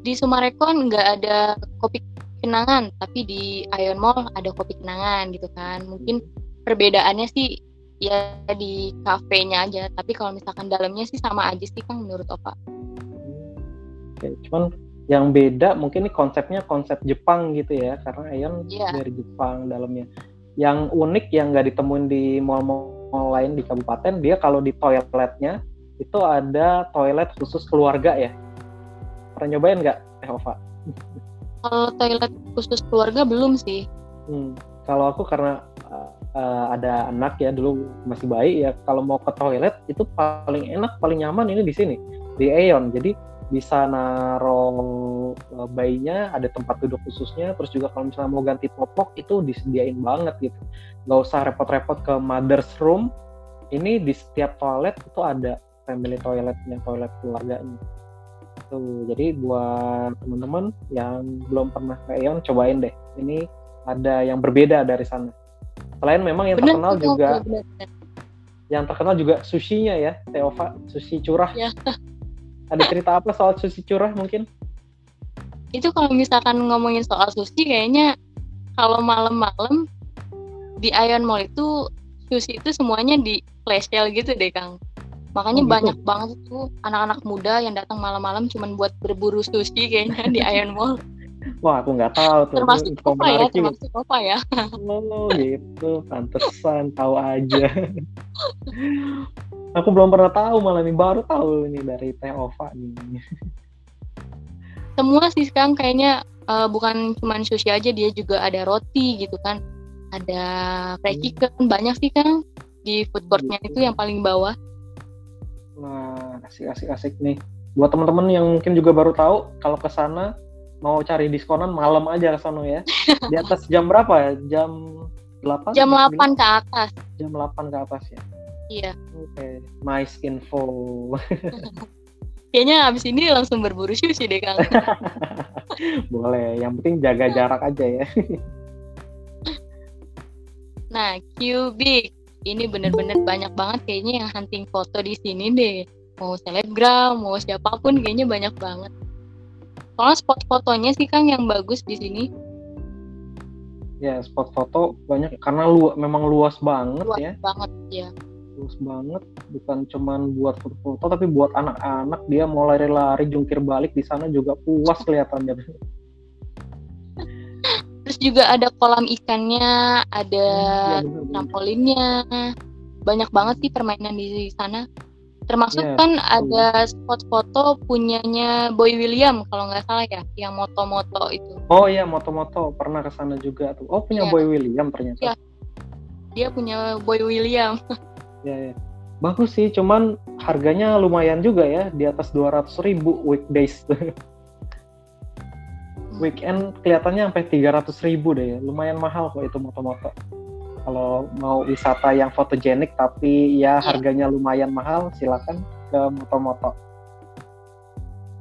di Sumarekon nggak ada kopi kenangan tapi di Ion Mall ada kopi kenangan gitu kan. Mungkin perbedaannya sih ya di kafenya aja tapi kalau misalkan dalamnya sih sama aja sih kan menurut Opa Oke, cuman yang beda mungkin ini konsepnya konsep Jepang gitu ya karena Aeon Iya. dari Jepang dalamnya. Yang unik yang nggak ditemuin di mall-mall lain di kabupaten dia kalau di toiletnya itu ada toilet khusus keluarga ya. Pernah nyobain nggak, Teh Ova? kalau toilet khusus keluarga belum sih Hmm, Kalau aku karena uh, ada anak ya dulu masih bayi ya kalau mau ke toilet itu paling enak paling nyaman ini di sini di Aeon. Jadi bisa naruh uh, bayinya ada tempat duduk khususnya terus juga kalau misalnya mau ganti popok itu disediain banget gitu. Nggak usah repot-repot ke mother's room ini di setiap toilet itu ada family toiletnya toilet keluarganya. Tuh jadi buat teman-teman yang belum pernah ke Aeon cobain deh. Ini ada yang berbeda dari sana selain memang yang bener terkenal tuh, juga bener, bener. yang terkenal juga sushinya ya Teova sushi curah Ya. ada cerita apa soal sushi curah mungkin itu kalau misalkan ngomongin soal sushi kayaknya kalau malam-malam di Ion Mall itu sushi itu semuanya di flash sale gitu deh Kang makanya Oh, gitu? banyak banget tuh anak-anak muda yang datang malam-malam cuman buat berburu sushi kayaknya di Ion Mall wah aku nggak tahu tuh termasuk info apa ya termasuk apa ya oh gitu pantesan tahu aja aku belum pernah tahu malah ini baru tahu ini dari Teh Ova nih semua sih sekarang kayaknya eh, bukan cuman sushi aja dia juga ada roti gitu kan ada fried Hmm. chicken banyak sih Kang di food courtnya Gitu. itu yang paling bawah Nah, asik-asik-asik nih. Buat teman-teman yang mungkin juga baru tahu, kalau ke sana mau cari diskonan malam aja ke sana ya. Di atas jam berapa ya? Jam 8? jam 8 ke atas Jam 8 ke atas ya. iya Oke, nice info. Kayaknya abis ini langsung berburu sushi deh Kang. Boleh, yang penting jaga jarak aja ya. Nah, Cubic. Ini bener-bener banyak banget kayaknya yang hunting foto di sini deh. Mau selebgram, mau siapa pun kayaknya banyak banget. Soalnya spot fotonya sih Kang yang bagus di sini. Ya, spot foto banyak karena lu memang luas banget Luas ya. banget ya. Luas banget, bukan cuman buat foto-foto tapi buat anak-anak dia mau lari-lari jungkir balik di sana juga puas kelihatannya. Terus juga ada kolam ikannya, ada bener, bener. trampolinnya. Banyak banget sih permainan di sana. Termasuk Iya, kan ada spot foto punyanya Boy William kalau nggak salah ya, yang moto-moto itu. Oh iya, moto-moto pernah ke sana juga tuh. Oh, punya Iya. Boy William ternyata. Iya. Dia punya Boy William. Ya, ya. Bagus sih, cuman harganya lumayan juga ya, di atas 200 ribu weekdays. Weekend kelihatannya sampai 300 ribu deh, lumayan mahal kok itu moto-moto. Kalau mau wisata yang fotogenik tapi ya Iya. harganya lumayan mahal, silakan ke moto-moto.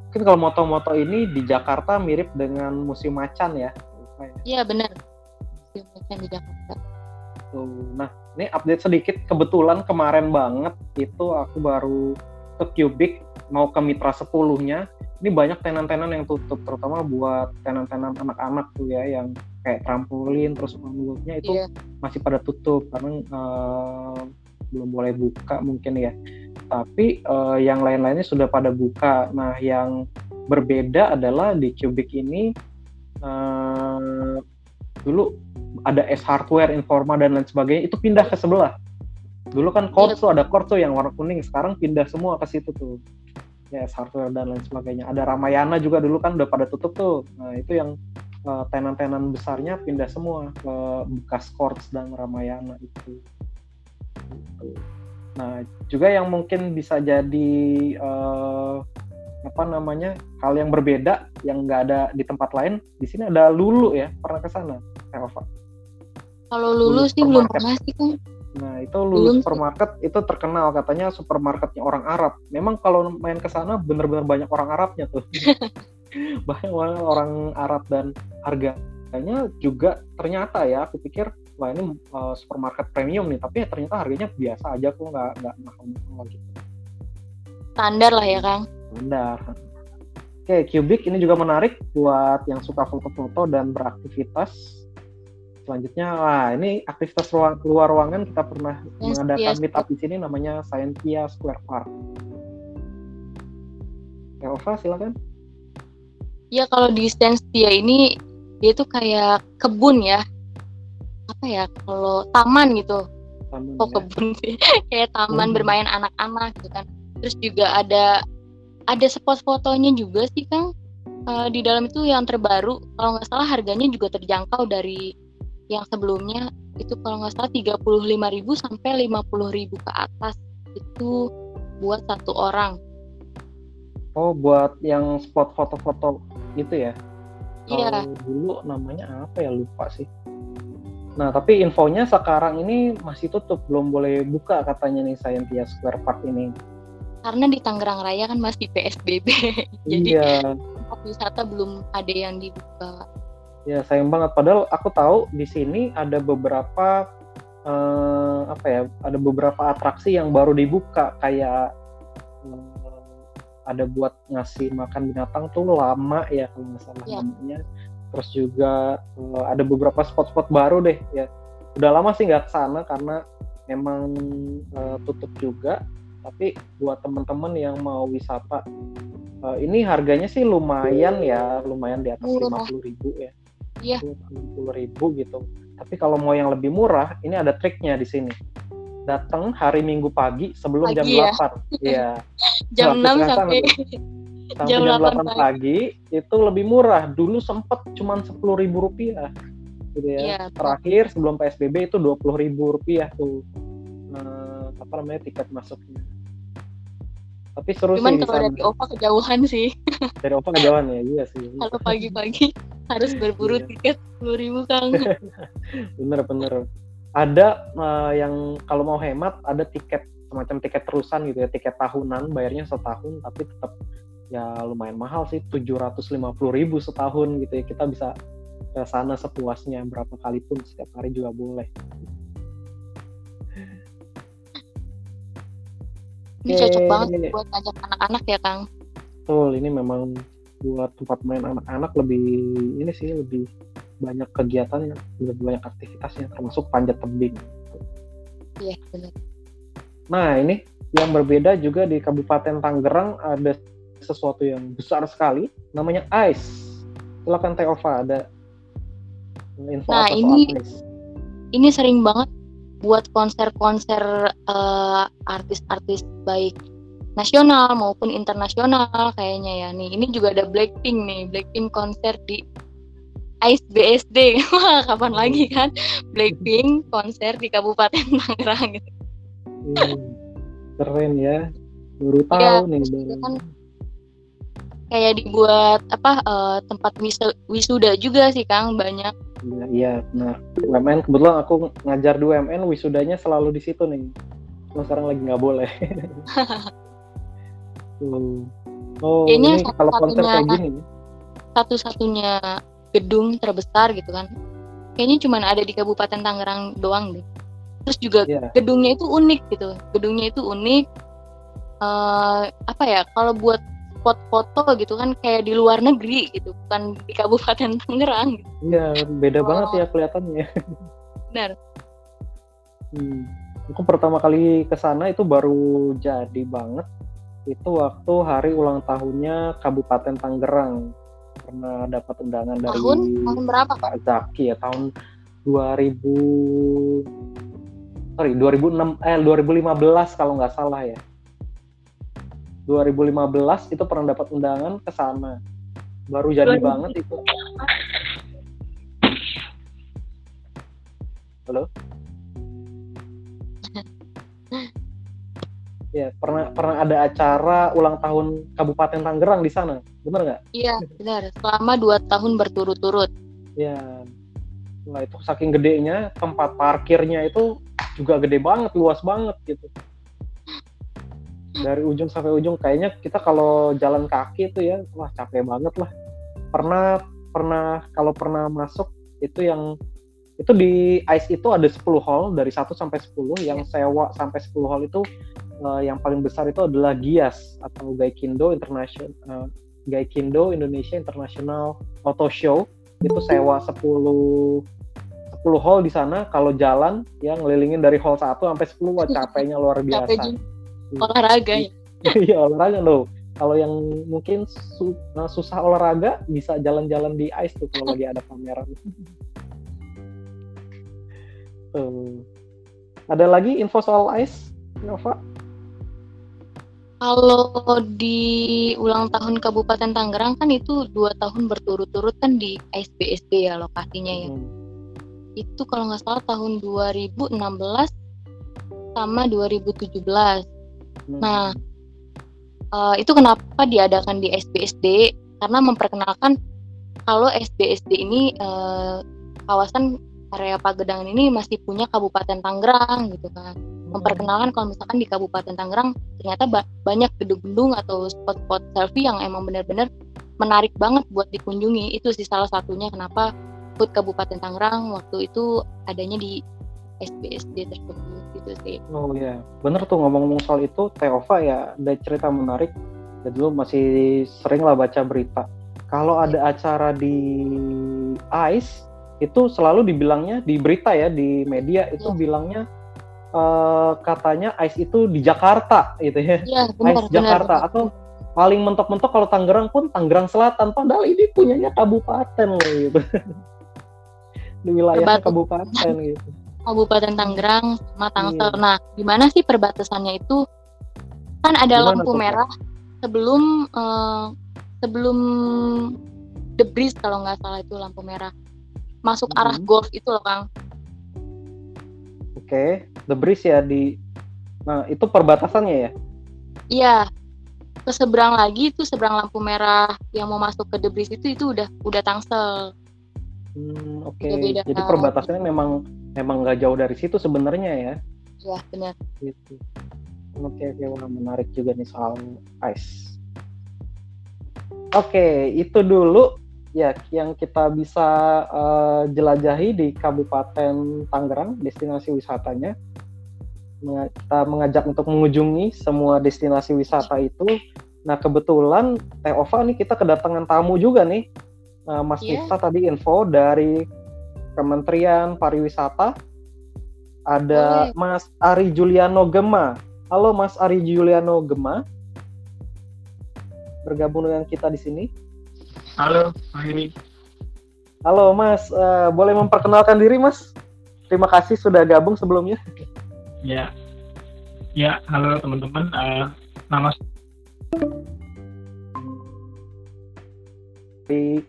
Mungkin kalau moto-moto ini di Jakarta mirip dengan musim macan ya. Iya benar. Film di Jakarta. Tuh. Nah, ini update sedikit. Kebetulan kemarin banget itu aku baru ke Cubic mau ke Mitra 10-nya. Ini banyak tenan-tenan yang tutup, terutama buat tenan-tenan anak-anak tuh ya, yang kayak trampolin, terus mangrove-nya itu Iya. masih pada tutup karena eh, belum boleh buka mungkin ya. Tapi eh, yang lain-lainnya sudah pada buka. Nah, yang berbeda adalah di Cubic ini eh, dulu ada S hardware, Informa dan lain sebagainya itu pindah ke sebelah. Dulu kan Quartz tuh ada tuh yang warna kuning, sekarang pindah semua ke situ tuh. Ya S hardware dan lain sebagainya. Ada Ramayana juga dulu kan udah pada tutup tuh. Nah, itu yang tenan-tenan besarnya pindah semua ke bekas Quartz dan Ramayana itu. Gitu. Nah, juga yang mungkin bisa jadi eh, apa namanya hal yang berbeda yang nggak ada di tempat lain di sini ada Lulu ya pernah ke sana Elva Kalau Lulu Lulu sih belum pernah sih kan. nah itu Lulu Belum sih. supermarket itu terkenal katanya supermarketnya orang Arab memang kalau main ke sana bener-bener banyak orang Arabnya tuh banyak banget orang Arab dan harganya juga ternyata ya aku pikir wah ini uh, supermarket premium nih tapi ya ternyata harganya biasa aja kok nggak nggak mahal-mahal gitu Standar lah ya Kang. Benar. Oke, Cubic ini juga menarik buat yang suka foto-foto dan beraktivitas. Selanjutnya, wah ini aktivitas ruang, luar ruangan kita pernah Yes, mengadakan yes. meet up di sini namanya Scientia Square Park. Elva, silakan. Ya kalau di Stance dia ini dia tuh kayak kebun ya. Apa ya kalau taman gitu. Taman, Kok ya. kebun sih? kayak taman Hmm. bermain anak-anak gitu kan. Terus juga ada ada spot fotonya juga sih Kang. Eh, di dalam itu yang terbaru kalau nggak salah harganya juga terjangkau dari yang sebelumnya itu kalau nggak salah 35.000 sampai 50.000 ke atas itu buat satu orang. Oh, buat yang spot foto-foto itu ya? Iya. Kalau dulu namanya apa ya lupa sih. Nah, tapi infonya sekarang ini masih tutup, belum boleh buka katanya nih Scientia Square Park ini. karena di Tangerang Raya kan masih PSBB jadi iya, tempat wisata belum ada yang dibuka ya sayang banget. Padahal aku tahu di sini ada beberapa eh, apa ya, ada beberapa atraksi yang baru dibuka kayak ada buat ngasih makan binatang tuh lama ya kalau nggak salah Iya. namanya. Terus juga eh, ada beberapa spot-spot baru deh ya. Udah lama sih nggak ke sana karena memang eh, tutup juga. Tapi buat teman-teman yang mau wisata, eh, ini harganya sih lumayan ya, lumayan di atas lima puluh ribu ya. Iya. puluh ribu gitu. Tapi kalau mau yang lebih murah, ini ada triknya di sini. Datang hari Minggu pagi sebelum jam Pagi ya? 8. Iya. jam Waktu 6 setengah sampai Sampai Jam jam 8 8 pagi itu lebih murah. Dulu sempet cuman sepuluh ribu rupiah. Gitu ya. Iya, Terakhir sebelum PSBB itu dua puluh ribu rupiah tuh. Eh, apa namanya tiket masuknya. Tapi seru cuman sih di kalau sana. dari OPA kejauhan sih Dari Opa kejauhan ya, iya sih. kalau pagi-pagi harus berburu Iya. tiket 10.000 Kang bener bener ada eh, yang kalau mau hemat ada tiket semacam tiket terusan gitu ya, tiket tahunan, bayarnya setahun, tapi tetap ya lumayan mahal sih, 750 ribu setahun gitu ya. Kita bisa ke sana sepuasnya berapa kali pun setiap hari juga boleh. Ini cocok banget buat ngajak anak-anak ya Kang. Betul, ini memang buat tempat main anak-anak lebih ini sih lebih banyak kegiatannya, lebih banyak aktivitasnya termasuk panjat tebing. Iya, benar. Nah, ini yang berbeda juga di Kabupaten Tangerang ada sesuatu yang besar sekali namanya ICE. Silakan Teova ada info nah, apa ini soal ICE? ini sering banget buat konser-konser uh, artis-artis baik nasional maupun internasional kayaknya ya nih ini juga ada Blackpink nih Blackpink konser di Ice BSD kapan lagi kan Blackpink konser di Kabupaten Tangerang gitu. Hmm, keren ya baru tahu ya, nih kan kayak dibuat apa uh, tempat wisuda juga sih Kang banyak Iya, iya. Nah, UMN kebetulan aku ngajar di UMN, wisudanya selalu di situ nih. Cuma sekarang lagi nggak boleh. Oh, Kayaknya ini kalau konser kayak gini. Satu-satunya gedung terbesar gitu kan. Kayaknya cuma ada di Kabupaten Tangerang doang deh. Terus juga yeah. gedungnya itu unik gitu. Gedungnya itu unik. Uh, apa ya? Kalau buat spot foto gitu kan kayak di luar negeri gitu, bukan di Kabupaten Tangerang. Gitu. Iya, beda oh. banget ya kelihatannya. Benar. Hmm. Aku pertama kali ke sana itu baru jadi banget. Itu waktu hari ulang tahunnya Kabupaten Tangerang. Pernah dapat undangan dari tahun tahun berapa Pak Zaki ya tahun 2000 sorry 2006 eh 2015 kalau nggak salah ya 2015 itu pernah dapat undangan ke sana. Baru jadi banget itu. Halo? Ya, pernah pernah ada acara ulang tahun Kabupaten Tangerang di sana. Benar nggak? Iya, benar. Selama dua tahun berturut-turut. Ya. Nah, itu saking gedenya, tempat parkirnya itu juga gede banget, luas banget gitu dari ujung sampai ujung kayaknya kita kalau jalan kaki itu ya wah capek banget lah pernah pernah kalau pernah masuk itu yang itu di ICE itu ada 10 hall dari 1 sampai 10 yang sewa sampai 10 hall itu uh, yang paling besar itu adalah GIAS atau Gaikindo International uh, Gaikindo Indonesia International Auto Show. Itu sewa 10 10 hall di sana. Kalau jalan ya ngelilingin dari hall 1 sampai 10 wah capeknya luar biasa. Iya. olahraga ya? Iya olahraga loh. Kalau yang mungkin su nah, susah olahraga bisa jalan-jalan di ice tuh kalau lagi ada pameran. Tuh. Ada lagi info soal ice Nova kalau di ulang tahun Kabupaten Tangerang kan itu dua tahun berturut-turut kan di SBSD ya lokasinya ya. Hmm. Itu kalau nggak salah tahun 2016 sama 2017. Hmm. Nah, uh, itu kenapa diadakan di SBSD? Karena memperkenalkan kalau SBSD ini uh, kawasan area Pagedangan ini masih punya Kabupaten Tangerang gitu kan. Memperkenalkan kalau misalkan di Kabupaten Tangerang ternyata ba banyak gedung-gedung atau spot-spot selfie yang emang benar-benar menarik banget buat dikunjungi. Itu sih salah satunya kenapa Food Kabupaten Tangerang waktu itu adanya di SBSD tersebut gitu sih. Oh iya, bener tuh ngomong-ngomong soal itu, Teova ya ada cerita menarik. Jadi dulu masih sering lah baca berita. Kalau ada acara di ICE itu selalu dibilangnya di berita ya di media itu ya. bilangnya uh, katanya ICE itu di Jakarta gitu ya. ya benar, ICE Jakarta benar. atau paling mentok-mentok kalau Tangerang pun Tangerang Selatan padahal ini punyanya kabupaten loh gitu. di wilayah kabupaten gitu. Kabupaten Tangerang sama Tangsel. Hmm. Nah, gimana sih perbatasannya itu? Kan ada gimana lampu merah sebelum uh, sebelum The Breeze kalau nggak salah itu lampu merah. Masuk hmm. arah golf itu loh, Kang. Oke, okay. The Breeze ya di Nah, itu perbatasannya ya? Iya. Ke seberang lagi itu seberang lampu merah yang mau masuk ke The Breeze itu itu udah udah Tangsel. Hmm, oke. Okay. Jadi perbatasannya memang memang nggak jauh dari situ sebenarnya ya. Iya benar. Gitu. Oke oke wah menarik juga nih soal ice. Oke itu dulu ya yang kita bisa uh, jelajahi di Kabupaten Tangerang destinasi wisatanya. Kita mengajak untuk mengunjungi semua destinasi wisata itu. Nah kebetulan Teh Ova nih kita kedatangan tamu juga nih. Uh, Mas yeah. Nifta tadi info dari Kementerian Pariwisata. Ada oh, Mas Ari Juliano Gema. Halo Mas Ari Juliano Gema. Bergabung dengan kita di sini. Halo, Ari. Halo Mas, uh, boleh memperkenalkan diri Mas? Terima kasih sudah gabung sebelumnya. Ya, ya halo teman-teman. Uh, nama di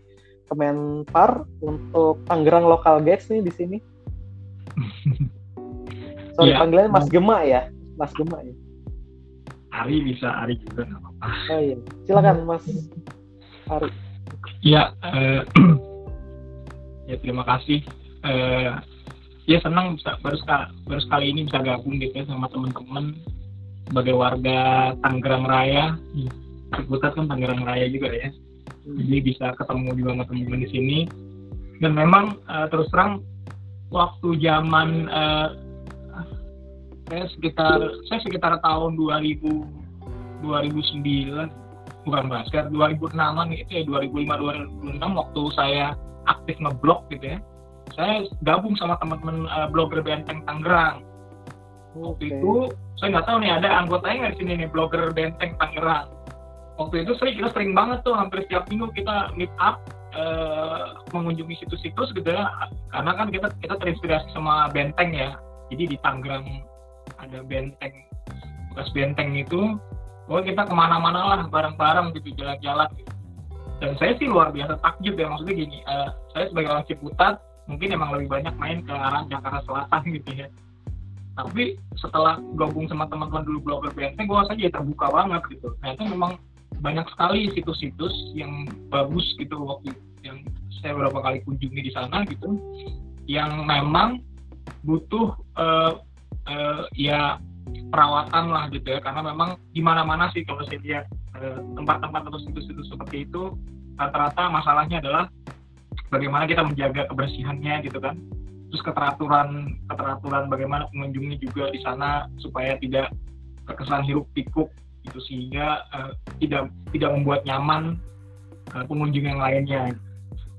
Kemenpar untuk Tangerang Lokal Guys nih di sini. Sorry ya, panggilannya Mas Gema ya, Mas Gema ya. Ari bisa Ari juga nggak apa-apa. Oh iya, silakan Mas Ari. Ya, uh, ya terima kasih. Uh, ya senang bisa baru sekali, baru sekali ini bisa gabung gitu ya sama teman-teman sebagai warga Tangerang Raya. Sebutan kan Tangerang Raya juga ya. Jadi bisa ketemu juga sama teman-teman di sini. Dan memang uh, terus terang waktu zaman uh, saya sekitar saya sekitar tahun 2000 2009 bukan mas sekitar 2006an itu ya 2005 2006 waktu saya aktif ngeblog gitu ya saya gabung sama teman-teman uh, blogger Benteng Tangerang. Waktu okay. itu saya nggak tahu nih ada anggotanya nggak di sini nih blogger Benteng Tangerang. Waktu itu sering kita sering banget tuh hampir setiap minggu kita meet up uh, mengunjungi situs-situs gitu ya. Karena kan kita kita terinspirasi sama benteng ya. Jadi di Tangerang ada benteng bekas benteng itu. Oh kita ke mana-mana lah bareng-bareng gitu jalan-jalan. Gitu. dan saya sih luar biasa takjub ya maksudnya gini uh, saya sebagai orang Ciputat mungkin emang lebih banyak main ke arah Jakarta Selatan gitu ya. Tapi setelah gabung sama teman-teman dulu blogger benteng gue saja ya terbuka banget gitu. Ternyata memang banyak sekali situs-situs yang bagus gitu waktu yang saya beberapa kali kunjungi di sana gitu yang memang butuh uh, uh, ya perawatan lah gitu ya. Karena memang di mana-mana sih kalau saya lihat uh, tempat-tempat atau situs-situs seperti itu rata-rata masalahnya adalah bagaimana kita menjaga kebersihannya gitu kan terus keteraturan keteraturan bagaimana pengunjungnya juga di sana supaya tidak terkesan hiruk pikuk itu sehingga uh, tidak tidak membuat nyaman uh, pengunjung yang lainnya.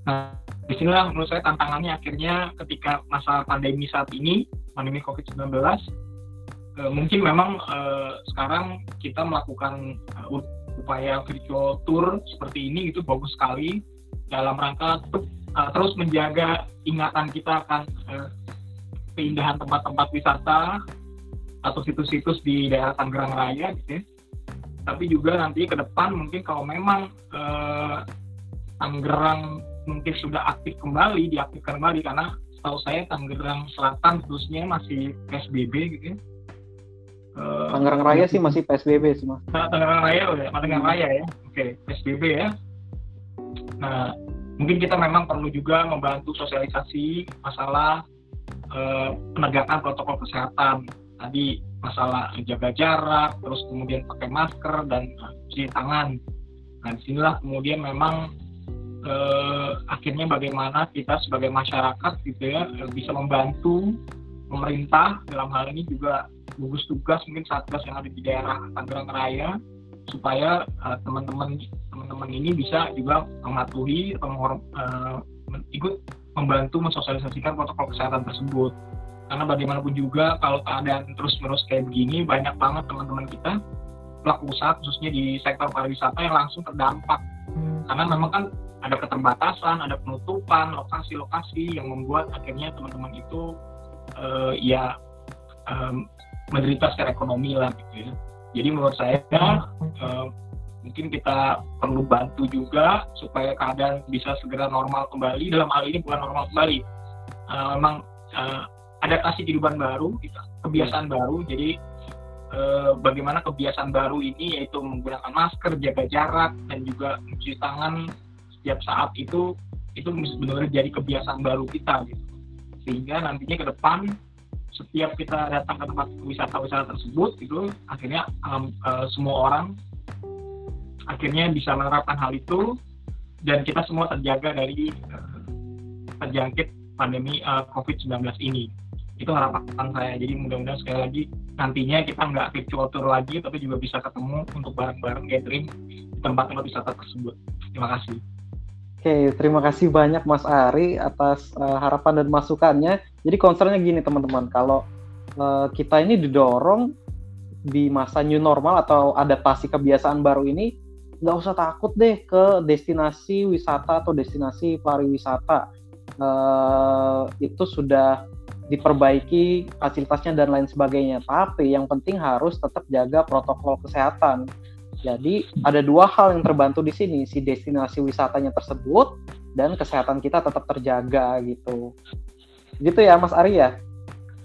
Nah, di sinilah menurut saya tantangannya akhirnya ketika masa pandemi saat ini, pandemi COVID-19, uh, mungkin memang uh, sekarang kita melakukan uh, upaya virtual tour seperti ini itu bagus sekali dalam rangka uh, terus menjaga ingatan kita akan uh, keindahan tempat-tempat wisata atau situs-situs di daerah Tangerang Raya gitu ya tapi juga nanti ke depan mungkin kalau memang eh, Tangerang mungkin sudah aktif kembali, diaktifkan kembali karena setahu saya Tangerang Selatan khususnya masih PSBB gitu ya. Eh, Tangerang Raya sih masih PSBB semua. Nah, Tangerang Raya udah, oh Tangerang Raya ya. Oke, okay, PSBB ya. Nah, mungkin kita memang perlu juga membantu sosialisasi masalah uh, penegakan protokol kesehatan. Tadi masalah jaga jarak, terus kemudian pakai masker dan cuci tangan. Nah, di sinilah kemudian memang eh, akhirnya bagaimana kita sebagai masyarakat gitu ya eh, bisa membantu pemerintah dalam hal ini juga gugus tugas mungkin satgas yang ada di daerah Tangerang Raya supaya uh, teman-teman teman-teman ini bisa juga mematuhi atau uh, ikut membantu mensosialisasikan protokol kesehatan tersebut. Karena bagaimanapun juga kalau keadaan terus menerus kayak begini banyak banget teman-teman kita pelaku usaha khususnya di sektor pariwisata yang langsung terdampak. Karena memang kan ada keterbatasan ada penutupan lokasi-lokasi yang membuat akhirnya teman-teman itu uh, ya um, menderita secara ekonomi lah gitu ya jadi menurut saya uh, mungkin kita perlu bantu juga supaya keadaan bisa segera normal kembali dalam hal ini bukan normal kembali uh, memang uh, adaptasi kehidupan baru, gitu, kebiasaan hmm. baru. Jadi eh, bagaimana kebiasaan baru ini yaitu menggunakan masker, jaga jarak, dan juga mencuci tangan setiap saat itu itu benar-benar jadi kebiasaan baru kita gitu. Sehingga nantinya ke depan setiap kita datang ke tempat wisata-wisata tersebut itu akhirnya um, uh, semua orang akhirnya bisa menerapkan hal itu dan kita semua terjaga dari uh, terjangkit pandemi uh, COVID-19 ini. Itu harapan saya. Jadi mudah-mudahan sekali lagi nantinya kita nggak virtual tour lagi tapi juga bisa ketemu untuk bareng-bareng gathering di tempat-tempat wisata tersebut. Terima kasih. Oke, terima kasih banyak Mas Ari atas uh, harapan dan masukannya. Jadi concernnya gini teman-teman, kalau uh, kita ini didorong di masa new normal atau adaptasi kebiasaan baru ini, nggak usah takut deh ke destinasi wisata atau destinasi pariwisata. Uh, itu sudah diperbaiki fasilitasnya dan lain sebagainya. Tapi yang penting harus tetap jaga protokol kesehatan jadi ada dua hal yang terbantu di sini, si destinasi wisatanya tersebut dan kesehatan kita tetap terjaga gitu. Gitu ya Mas Arya?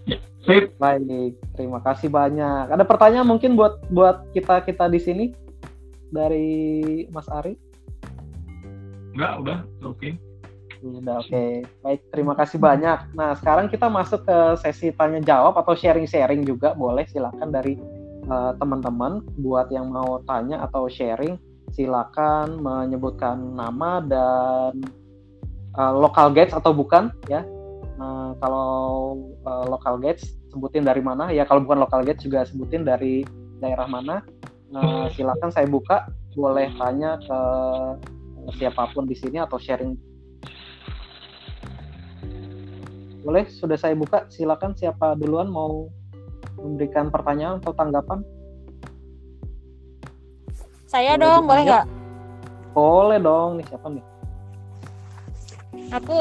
Ya, sip. Baik, terima kasih banyak. Ada pertanyaan mungkin buat buat kita kita di sini dari Mas Ari? Enggak, udah oke. Okay. Udah oke. Okay. Baik, terima kasih banyak. Nah, sekarang kita masuk ke sesi tanya jawab atau sharing-sharing juga boleh silakan dari Eh, teman-teman uh, buat yang mau tanya atau sharing silakan menyebutkan nama dan uh, local guides atau bukan ya uh, kalau uh, local guides sebutin dari mana. Ya kalau bukan local guides juga sebutin dari daerah mana. Uh, silakan saya buka. Boleh tanya ke siapa pun di sini atau sharing. Boleh? Sudah saya buka? Silakan siapa duluan mau memberikan pertanyaan atau tanggapan? Saya boleh dong, boleh nggak? Boleh dong, nih siapa nih? Aku,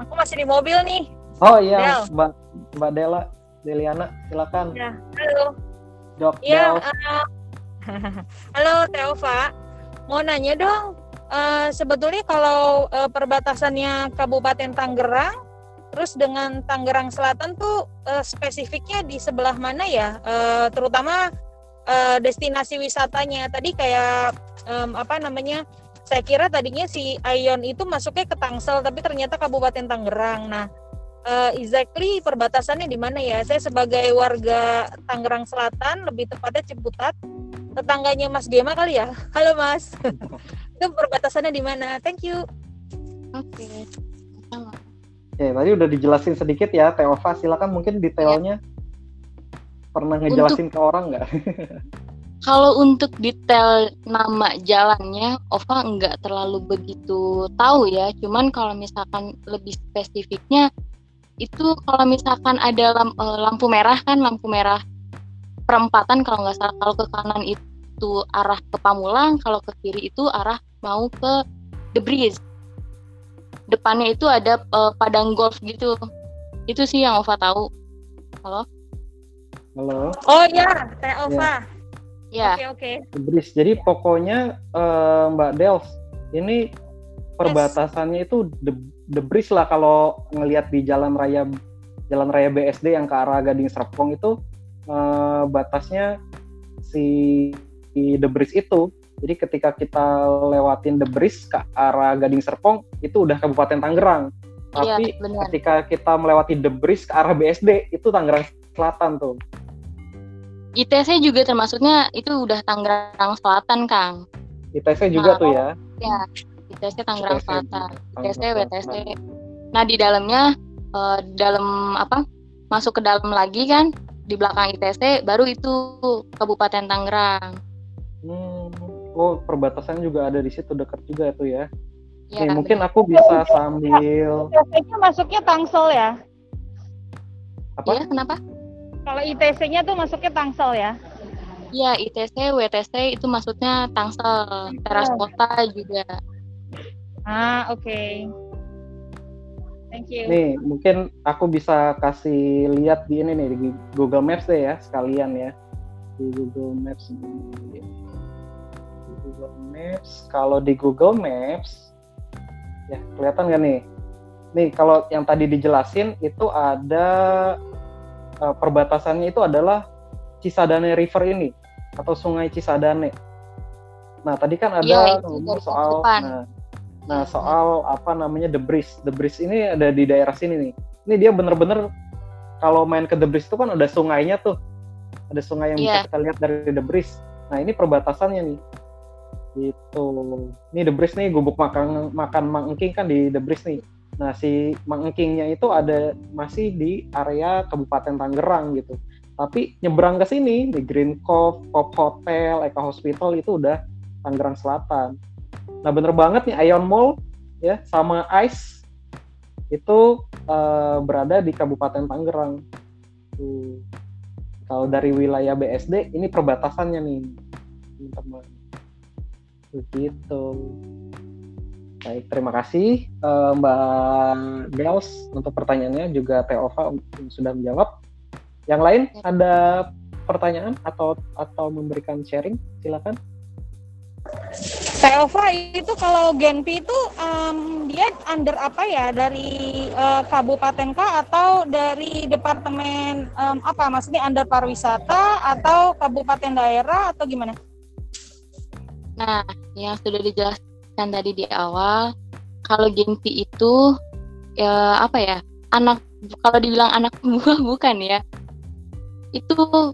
aku masih di mobil nih. Oh iya, Del. Mbak Mbak Dela, Deliana, silakan. Ya, halo. Dok, ya, uh, halo Teova, mau nanya dong, uh, sebetulnya kalau uh, perbatasannya Kabupaten Tangerang Terus dengan Tangerang Selatan tuh uh, spesifiknya di sebelah mana ya? Uh, terutama uh, destinasi wisatanya. Tadi kayak um, apa namanya? Saya kira tadinya si Ion itu masuknya ke Tangsel, tapi ternyata Kabupaten Tangerang. Nah, uh, exactly perbatasannya di mana ya? Saya sebagai warga Tangerang Selatan, lebih tepatnya Ciputat, tetangganya Mas Gema kali ya. Halo Mas. itu perbatasannya di mana? Thank you. Oke. Okay. Oke, tadi udah dijelasin sedikit ya, Teova. Silakan mungkin detailnya. Ya. Pernah ngejelasin untuk, ke orang nggak? kalau untuk detail nama jalannya, Ova nggak terlalu begitu tahu ya. Cuman kalau misalkan lebih spesifiknya, itu kalau misalkan ada lamp, eh, lampu merah kan, lampu merah perempatan kalau nggak salah. Kalau ke kanan itu arah ke Pamulang, kalau ke kiri itu arah mau ke The Breeze. Depannya itu ada uh, padang golf gitu. Itu sih yang Ova tahu. Halo? Halo? Oh ya teh Ova. ya oke oke okay. jadi pokoknya uh, Mbak Dels ini perbatasannya yes. itu the, the bridge lah kalau ngelihat di jalan raya jalan raya BSD yang ke arah Gading Serpong itu uh, batasnya si The Bridge itu jadi ketika kita lewatin The Bridge ke arah Gading Serpong itu udah Kabupaten Tangerang. Iya, Tapi iya, ketika kita melewati The Bridge ke arah BSD itu Tangerang Selatan tuh. ITC juga termasuknya itu udah Tangerang Selatan, Kang. ITC juga nah, tuh ya. Ya, ITC Tangerang ITC, Selatan. ITC WTC. Nah, di dalamnya uh, dalam apa? Masuk ke dalam lagi kan di belakang ITC baru itu Kabupaten Tangerang. Hmm oh perbatasan juga ada di situ dekat juga itu ya. Ya, Nih, mungkin aku bisa sambil. ITC-nya masuknya Tangsel ya? Apa? Iya, kenapa? Kalau ITC-nya tuh masuknya Tangsel ya? Iya, ITC, WTC itu maksudnya Tangsel, teras oh. kota juga. Ah, oke. Okay. Thank you. Nih, mungkin aku bisa kasih lihat di ini nih di Google Maps deh ya, sekalian ya. Di Google Maps. Google Maps. Kalau di Google Maps, ya kelihatan nggak nih? Nih kalau yang tadi dijelasin itu ada uh, perbatasannya itu adalah Cisadane River ini atau Sungai Cisadane. Nah tadi kan ada ya, soal nah, nah soal apa namanya The Bridge. The Bridge ini ada di daerah sini nih. Ini dia bener-bener kalau main ke The itu kan ada sungainya tuh. Ada sungai yang Iya. bisa kita lihat dari The. Nah, ini perbatasannya nih. Gitu. Ini The nih gubuk makan makan Mang Engking kan di The nih. Nah, si Mang Engkingnya itu ada masih di area Kabupaten Tangerang gitu. Tapi nyebrang ke sini di Green Cove, Pop Hotel, Eka Hospital itu udah Tangerang Selatan. Nah, bener banget nih Ion Mall ya sama Ice itu eh, berada di Kabupaten Tangerang. Tuh. Kalau dari wilayah BSD ini perbatasannya nih, teman-teman. Begitu. Baik, terima kasih eh, Mbak Dels untuk pertanyaannya juga Teova yang sudah menjawab. Yang lain ada pertanyaan atau atau memberikan sharing? Silakan. Teova itu kalau Genpi itu em, dia under apa ya dari eh, kabupaten kah atau dari departemen em, apa maksudnya under pariwisata atau kabupaten daerah atau gimana? Nah, yang sudah dijelaskan tadi di awal, kalau Genpi itu ya apa ya? Anak kalau dibilang anak buah bukan ya. Itu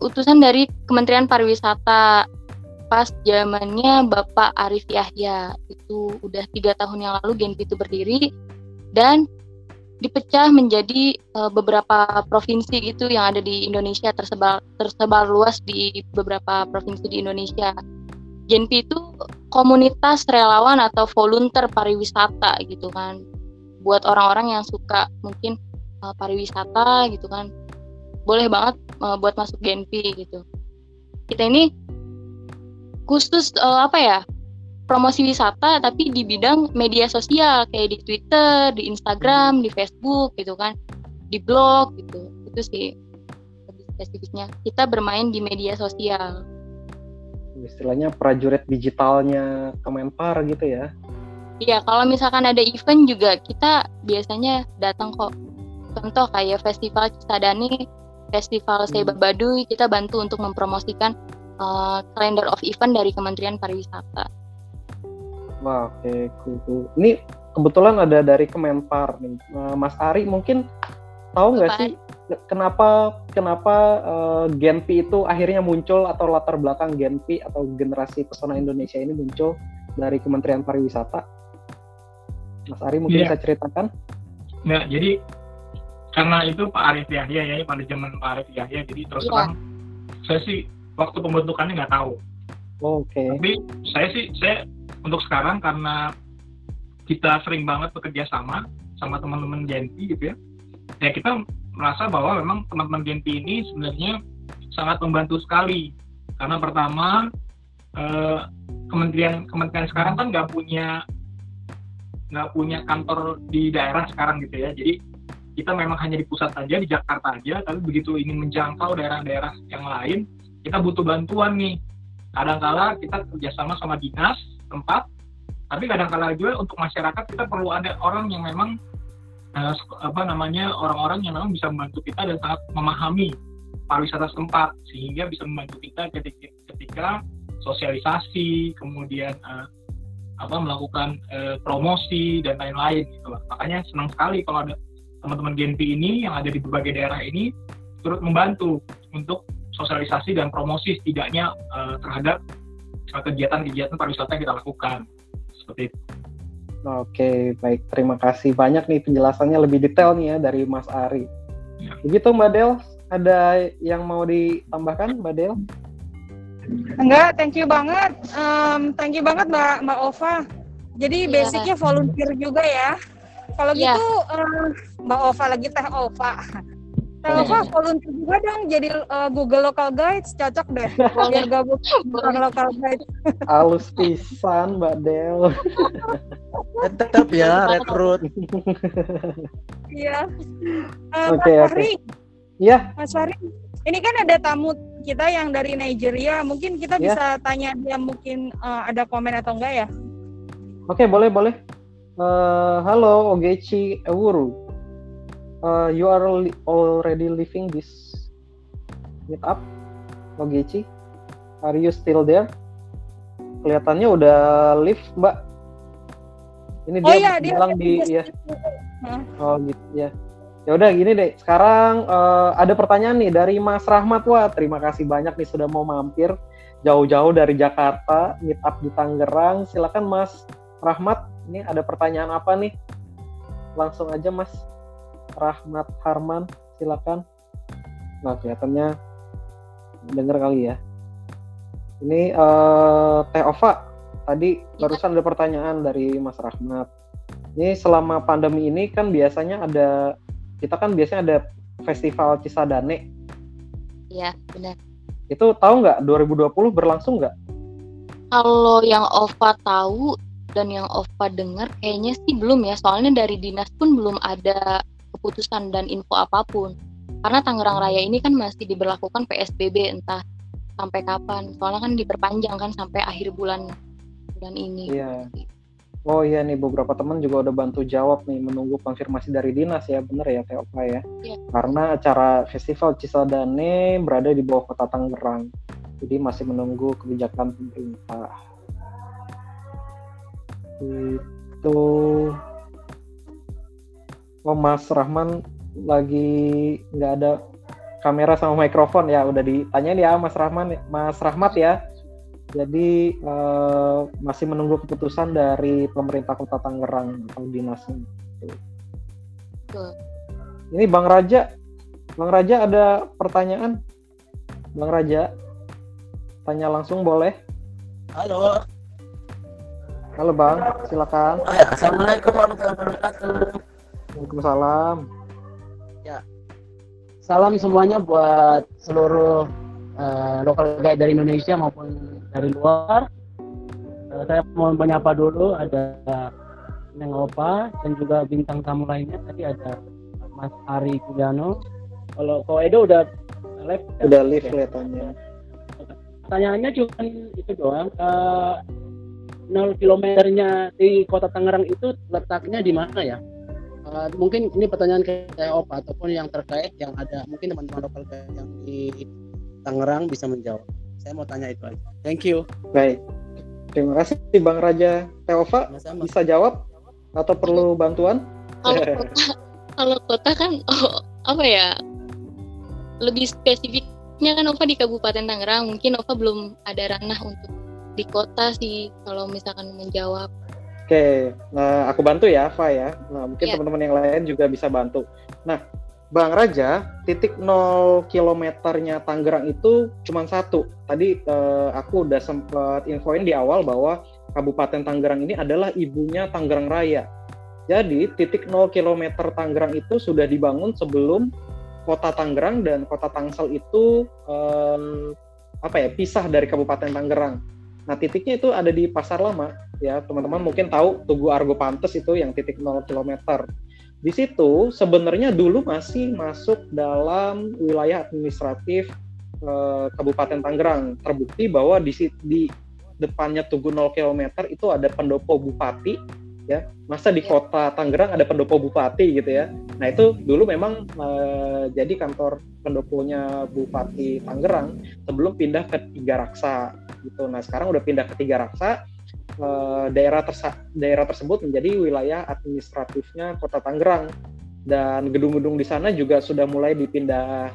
utusan dari Kementerian Pariwisata pas zamannya Bapak Arif Yahya. Itu udah tiga tahun yang lalu Genpi itu berdiri dan dipecah menjadi eh, beberapa provinsi gitu yang ada di Indonesia tersebar tersebar luas di beberapa provinsi di Indonesia. Genpi itu komunitas relawan atau volunteer pariwisata gitu kan. Buat orang-orang yang suka mungkin uh, pariwisata gitu kan. Boleh banget uh, buat masuk Genpi gitu. Kita ini khusus uh, apa ya? promosi wisata tapi di bidang media sosial kayak di Twitter, di Instagram, di Facebook gitu kan. Di blog gitu. Itu sih lebih spesifiknya. Kita bermain di media sosial. Istilahnya prajurit digitalnya Kemenpar gitu ya. Iya, kalau misalkan ada event juga kita biasanya datang kok. Contoh kayak festival Cisadane, festival Seba Baduy, kita bantu untuk mempromosikan uh, calendar of event dari Kementerian Pariwisata. Wah, oke, cool, cool. Ini kebetulan ada dari Kemenpar nih. Nah, Mas Ari mungkin tahu nggak sih kenapa kenapa eh, Genpi itu akhirnya muncul atau latar belakang Genpi atau generasi pesona Indonesia ini muncul dari Kementerian Pariwisata? Mas Ari mungkin Iya. bisa ceritakan? Nah, jadi karena itu Pak Arif Yahya ya, pada zaman Pak Arif Yahya, jadi terus Iya. terang saya sih waktu pembentukannya nggak tahu. Oke. Tapi saya sih saya untuk sekarang karena kita sering banget bekerja sama sama teman-teman Genpi gitu ya. Ya kita merasa bahwa memang teman-teman Genpi ini sebenarnya sangat membantu sekali. Karena pertama eh, kementerian kementerian sekarang kan nggak punya nggak punya kantor di daerah sekarang gitu ya. Jadi kita memang hanya di pusat aja di Jakarta aja, tapi begitu ingin menjangkau daerah-daerah yang lain, kita butuh bantuan nih. Kadangkala kita kerjasama sama dinas tempat, tapi kadangkala juga untuk masyarakat kita perlu ada orang yang memang eh, apa namanya orang-orang yang memang bisa membantu kita dan sangat memahami pariwisata setempat sehingga bisa membantu kita ketika, ketika sosialisasi kemudian eh, apa melakukan eh, promosi dan lain-lain gitu lah. Makanya senang sekali kalau ada teman-teman Genpi ini yang ada di berbagai daerah ini turut membantu untuk sosialisasi dan promosi setidaknya eh, terhadap kegiatan-kegiatan pariwisata yang kita lakukan. Seperti itu. Oke, baik. Terima kasih banyak nih penjelasannya lebih detail nih ya dari Mas Ari. Ya. Begitu Mbak Del, ada yang mau ditambahkan Mbak Del? Enggak, thank you banget. Em, thank you banget Mbak Mbak Ova. Jadi Iya. basicnya volunteer juga ya. Kalau Iya. gitu eh, Mbak Ova lagi Teh Ova. Teh Ova volunteer juga dong jadi eh, Google Local Guides cocok deh. Biar gabung dengan Local Guides. Alus pisan Mbak Del. Tetap ya rekrut. Iya. Eh, Oke, Mas oke. Fahri, Iya, Mas Fahri, ini kan ada tamu kita yang dari Nigeria. Mungkin kita Ya. bisa tanya dia mungkin eh, ada komen atau enggak ya? oke boleh boleh. Eh, halo Ogechi Ewuru. Eh, you are li- already living this meetup, Ogechi. Are you still there? Kelihatannya udah live Mbak. Ini Oh dia iya, dia bilang di dia- ya. Hah? Oh gitu ya. Ya udah gini deh. Sekarang uh, ada pertanyaan nih dari Mas Rahmat. Wah, terima kasih banyak nih sudah mau mampir jauh-jauh dari Jakarta, meet up di Tangerang. Silakan Mas Rahmat. Ini ada pertanyaan apa nih? Langsung aja Mas Rahmat Harman, silakan. Nah, kelihatannya dengar kali ya. Ini uh, Teh Ova, tadi barusan ada pertanyaan dari Mas Rahmat. Ini selama pandemi ini kan biasanya ada kita kan biasanya ada festival Cisadane. Iya, benar. Itu tahu nggak 2020 berlangsung nggak? Kalau yang Ova tahu dan yang Ova dengar kayaknya sih belum ya. Soalnya dari dinas pun belum ada keputusan dan info apa pun. Karena Tangerang Raya ini kan masih diberlakukan PSBB entah sampai kapan. Soalnya kan diperpanjang kan sampai akhir bulan bulan ini. Iya. Oh iya nih beberapa teman juga udah bantu jawab nih menunggu konfirmasi dari dinas ya bener ya Teh Opa ya. Iya. Karena acara festival Cisadane berada di bawah kota Tangerang. Jadi masih menunggu kebijakan pemerintah. Itu Oh Mas Rahman lagi nggak ada kamera sama mikrofon ya udah ditanyain ya Mas Rahman Mas Rahmat ya jadi uh, masih menunggu keputusan dari pemerintah Kota Tangerang atau dinasnya. Ini Bang Raja, Bang Raja ada pertanyaan? Bang Raja, tanya langsung boleh? Halo. Halo Bang, silakan. Assalamualaikum warahmatullahi wabarakatuh. Waalaikumsalam. Ya, salam semuanya buat seluruh uh, lokal guide dari Indonesia maupun dari luar. Uh, saya mau menyapa dulu ada Neng Opa dan juga bintang tamu lainnya tadi ada Mas Ari Kuliano. Kalau Ko Edo udah live udah live kelihatannya. Pertanyaannya cuma itu doang. Uh, 0 kilometernya di kota Tangerang itu letaknya di mana ya? Uh, mungkin ini pertanyaan ke saya Opa ataupun yang terkait yang ada mungkin teman-teman lokal yang di Tangerang bisa menjawab. Saya mau tanya itu aja. Thank you. Baik. Terima kasih Bang Raja Teova. Bisa jawab atau perlu bantuan? Kalau kota, kalau kota kan oh, apa ya? Lebih spesifiknya kan Ova di Kabupaten Tangerang. Mungkin Ova belum ada ranah untuk di kota sih kalau misalkan menjawab. Oke, nah aku bantu ya, Fa ya. Nah, mungkin ya. teman-teman yang lain juga bisa bantu. Nah, Bang Raja, titik 0 kilometernya Tangerang itu cuma satu. Tadi uh, aku udah sempat infoin di awal bahwa Kabupaten Tangerang ini adalah ibunya Tangerang Raya. Jadi titik 0 kilometer Tangerang itu sudah dibangun sebelum kota Tangerang dan kota Tangsel itu um, apa ya pisah dari Kabupaten Tangerang. Nah titiknya itu ada di Pasar Lama ya teman-teman mungkin tahu Tugu Argo Pantes itu yang titik 0 kilometer di situ sebenarnya dulu masih masuk dalam wilayah administratif eh, Kabupaten Tangerang. Terbukti bahwa di, di depannya Tugu 0 km itu ada pendopo bupati ya. Masa di kota Tangerang ada pendopo bupati gitu ya. Nah, itu dulu memang eh, jadi kantor pendoponya Bupati Tangerang sebelum pindah ke Tiga Raksa gitu. Nah, sekarang udah pindah ke Tiga Raksa Eh, daerah tersa daerah tersebut menjadi wilayah administratifnya Kota Tangerang. Dan gedung-gedung di sana juga sudah mulai dipindah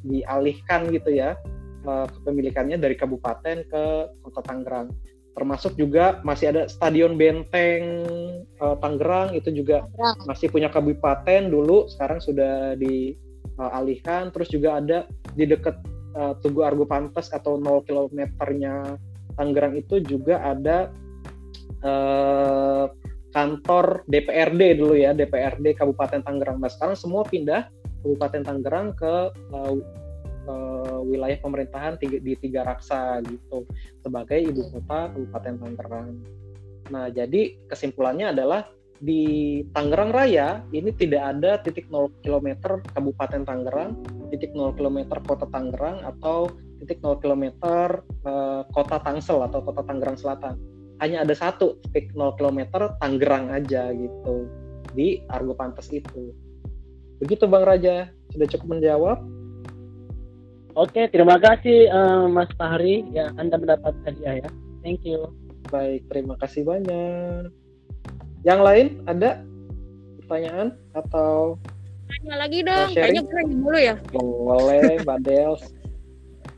dialihkan gitu ya uh, kepemilikannya dari kabupaten ke Kota Tangerang. Termasuk juga masih ada Stadion Benteng uh, Tangerang itu juga masih punya kabupaten dulu sekarang sudah dialihkan terus juga ada di dekat uh, Tugu Argo Pantes atau 0 kilometernya Tangerang itu juga ada eh, kantor DPRD dulu ya DPRD Kabupaten Tangerang. Nah sekarang semua pindah Kabupaten Tangerang ke uh, uh, wilayah pemerintahan tiga, di Tiga Raksa gitu sebagai ibu kota Kabupaten Tangerang. Nah jadi kesimpulannya adalah di Tangerang Raya ini tidak ada titik 0 km Kabupaten Tangerang, titik 0 km Kota Tangerang atau titik 0 km uh, Kota Tangsel atau Kota Tangerang Selatan hanya ada satu titik 0 km Tangerang aja gitu di Argo Pantes itu. Begitu Bang Raja, sudah cukup menjawab? Oke, terima kasih uh, Mas Fahri. Ya, Anda mendapat hadiah ya. Thank you. Baik, terima kasih banyak. Yang lain ada pertanyaan atau Tanya lagi dong, kayaknya gue dulu ya. Boleh, Mbak Dels.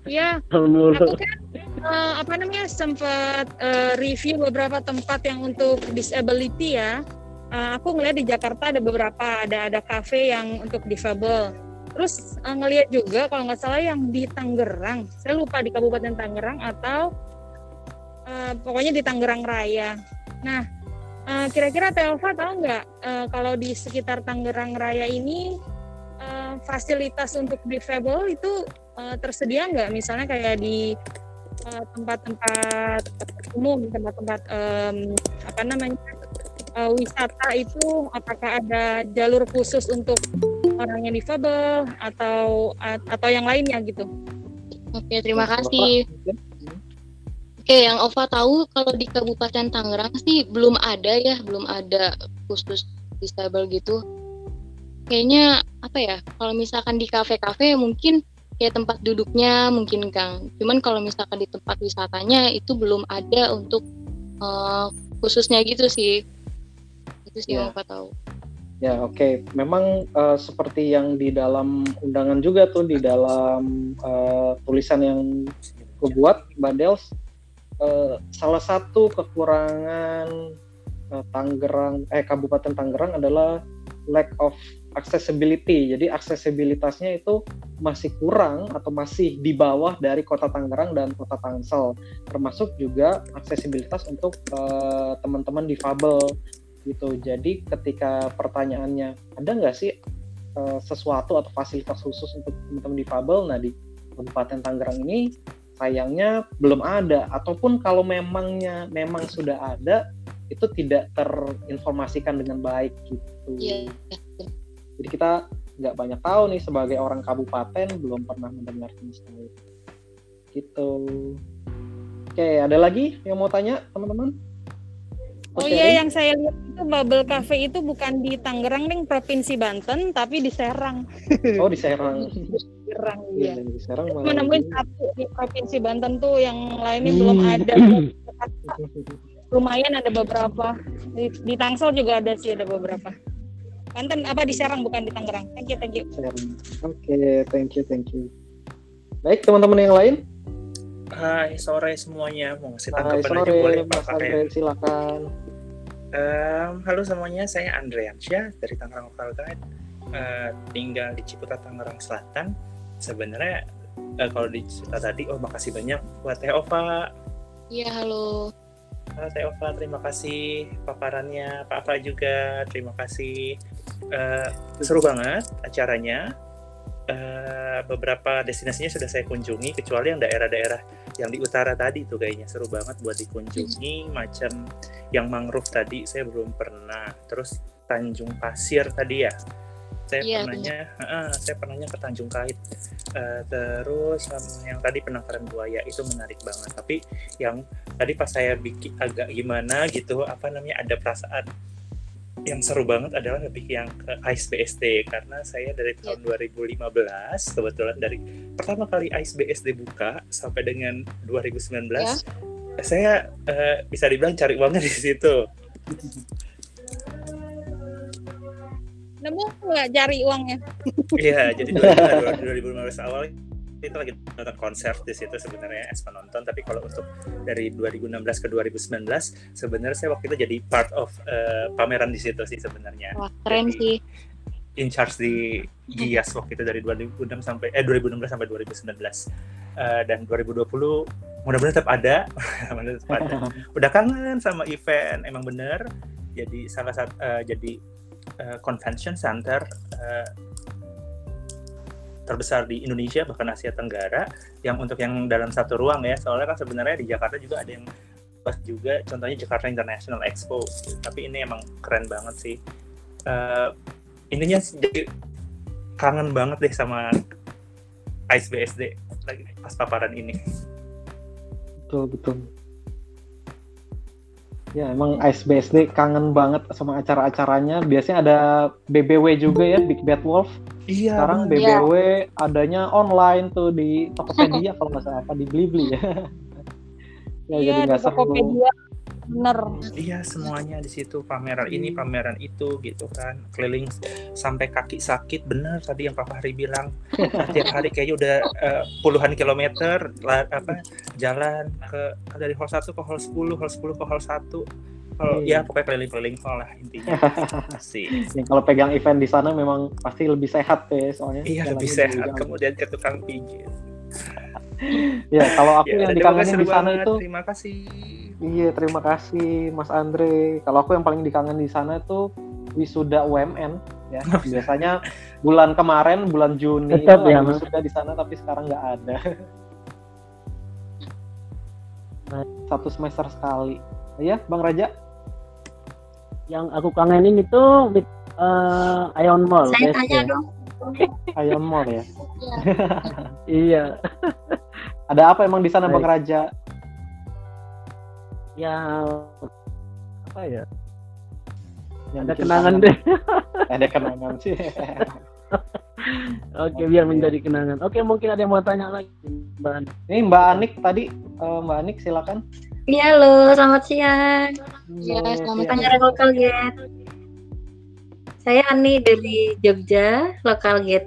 Iya, aku kan eh, apa namanya sempat eh, review beberapa tempat yang untuk disability ya. Eh, aku ngeliat di Jakarta ada beberapa, ada ada cafe yang untuk difabel. Terus eh, ngeliat juga kalau nggak salah yang di Tangerang, saya lupa di Kabupaten Tangerang atau eh, pokoknya di Tangerang Raya. Nah, kira-kira Telva tahu nggak kalau di sekitar Tangerang Raya ini fasilitas untuk difabel itu tersedia nggak? Misalnya kayak di tempat-tempat umum, tempat-tempat em, apa namanya eh, wisata itu, apakah ada jalur khusus untuk orang yang difabel atau atau yang lainnya gitu? Oke, terima kasih. Oke, yang Ova tahu kalau di Kabupaten Tangerang sih belum ada ya, belum ada khusus disable gitu. Kayaknya apa ya? Kalau misalkan di kafe-kafe mungkin kayak tempat duduknya mungkin Kang. Cuman kalau misalkan di tempat wisatanya itu belum ada untuk eh, khususnya gitu sih. Itu sih Ya. yang tahu. Ya oke, memang eh, seperti yang di dalam undangan juga tuh di dalam eh, tulisan yang gue buat, Mbak Dels, eh, salah satu kekurangan eh, Tangerang, eh Kabupaten Tangerang adalah lack of accessibility. Jadi aksesibilitasnya itu masih kurang atau masih di bawah dari Kota Tangerang dan Kota Tangsel, termasuk juga aksesibilitas untuk eh, teman-teman difabel gitu. Jadi ketika pertanyaannya ada nggak sih eh, sesuatu atau fasilitas khusus untuk teman-teman difabel? Nah di Kabupaten Tangerang ini sayangnya belum ada. Ataupun kalau memangnya memang sudah ada itu tidak terinformasikan dengan baik gitu. Iya. Jadi kita nggak banyak tahu nih sebagai orang kabupaten belum pernah mendengar sama sekali. Gitu. Oke, ada lagi yang mau tanya teman-teman? Oh iya, yang saya lihat itu Bubble Cafe itu bukan di Tangerang, nih, Provinsi Banten, tapi di Serang. Oh di Serang. Serang, Iya, iya. di Serang malah menemuin lagi. satu di Provinsi Banten tuh yang lainnya belum ada. Lumayan ada beberapa. Di, di Tangsel juga ada sih, ada beberapa. Banten apa di Serang bukan di Tangerang. Thank you, thank you. Serang. Oke, thank you, thank you. Baik, teman-teman yang lain. Hai, sore semuanya. Mau ngasih Hai, tanggapan sore, aja boleh Pak Andre, silakan. Em, halo semuanya, saya Andreansyah dari Tangerang Local Guide. Eh, tinggal di Ciputat, Tangerang Selatan. Sebenarnya eh, kalau di cerita tadi, oh makasih banyak buat Teh Ova. Iya, halo. Halo Teh Ova, terima kasih paparannya. Pak Ava juga, terima kasih. Eh, seru banget acaranya. Eh, beberapa destinasinya sudah saya kunjungi, kecuali yang daerah-daerah yang di utara tadi tuh kayaknya seru banget buat dikunjungi. Macam yang mangrove tadi saya belum pernah. Terus Tanjung Pasir tadi ya, saya Iya, pernahnya, Heeh, saya pernahnya ke Tanjung Kait. Eh, terus sama yang tadi penangkaran buaya itu menarik banget. Tapi yang tadi pas saya bikin agak gimana gitu, apa namanya ada perasaan yang seru banget adalah lebih yang ke Ice BSD karena saya dari tahun 2015 kebetulan dari pertama kali Ice BSD buka sampai dengan 2019 Ya. saya eh, bisa dibilang cari uangnya di situ. Nemu nggak cari uangnya? Iya, jadi 2015 awal itu lagi nonton konser di situ sebenarnya as penonton. Tapi kalau untuk dari 2016 ke 2019 sebenarnya saya waktu itu jadi part of eh, pameran di situ sih sebenarnya. Wah, keren Jadi, sih. in charge di Gias waktu itu dari 2006 sampai eh 2016 sampai 2019 Eh, dan 2020 mudah-mudahan tetap ada. Mudah-mudahan tetap ada. Udah kangen sama event emang bener. Jadi salah satu eh, jadi eh, convention center eh, terbesar di Indonesia bahkan Asia Tenggara yang untuk yang dalam satu ruang ya. Soalnya kan sebenarnya di Jakarta juga ada yang pas juga contohnya Jakarta International Expo. Tapi ini emang keren banget sih. Eh, intinya jadi kangen banget deh sama Ice BSD lagi pas paparan ini. Betul, betul. Ya, emang ISBSD kangen banget sama acara-acaranya. Biasanya ada BBW juga ya, Big Bad Wolf. iya Sekarang Iya. BBW adanya online tuh di Tokopedia kalau nggak salah apa di Blibli ya. ya Iya, jadi di nggak seru. Tokopedia. Bener. Iya semuanya di situ. Pameran ini pameran itu gitu kan. Keliling sampai kaki sakit. Bener tadi yang Pak Fahri bilang. Tiap hari kayaknya udah uh, puluhan kilometer la, apa jalan ke dari hall 1 ke hall 10 hall 10 ke hall 1 kalau Iya. ya pokoknya keliling-keliling hall lah intinya. Sih Ya, kalau pegang event di sana memang pasti lebih sehat ya soalnya. iya lebih sehat. kemudian ke tukang pijit. Ya kalau aku ya, yang dikangenin di sana banget. itu terima kasih Iya, terima kasih Mas Andre. Kalau aku yang paling dikangen di sana itu wisuda UMN ya. Biasanya bulan kemarin, bulan Juni itu Tetap ya, ada Mas. wisuda di sana tapi sekarang nggak ada. Satu semester sekali. Iya, Bang Raja? Yang aku kangenin itu mit- eh, Ion Mall. Saya tanya dong. Ion Mall ya. Iya. Ada apa emang di sana Bang. Raja? Ya apa ya? Yang Ada kenangan deh. Ada kenangan sih. Oke, biar menjadi kenangan. Oke, mungkin ada yang mau tanya lagi, Mbak Ani. Ini Mbak Anik tadi, Eh, Mbak Anik silakan. Iya halo, selamat siang. Iya, selamat siang. Pangeran Lokal Gate. Saya Ani dari Jogja, Lokal Gate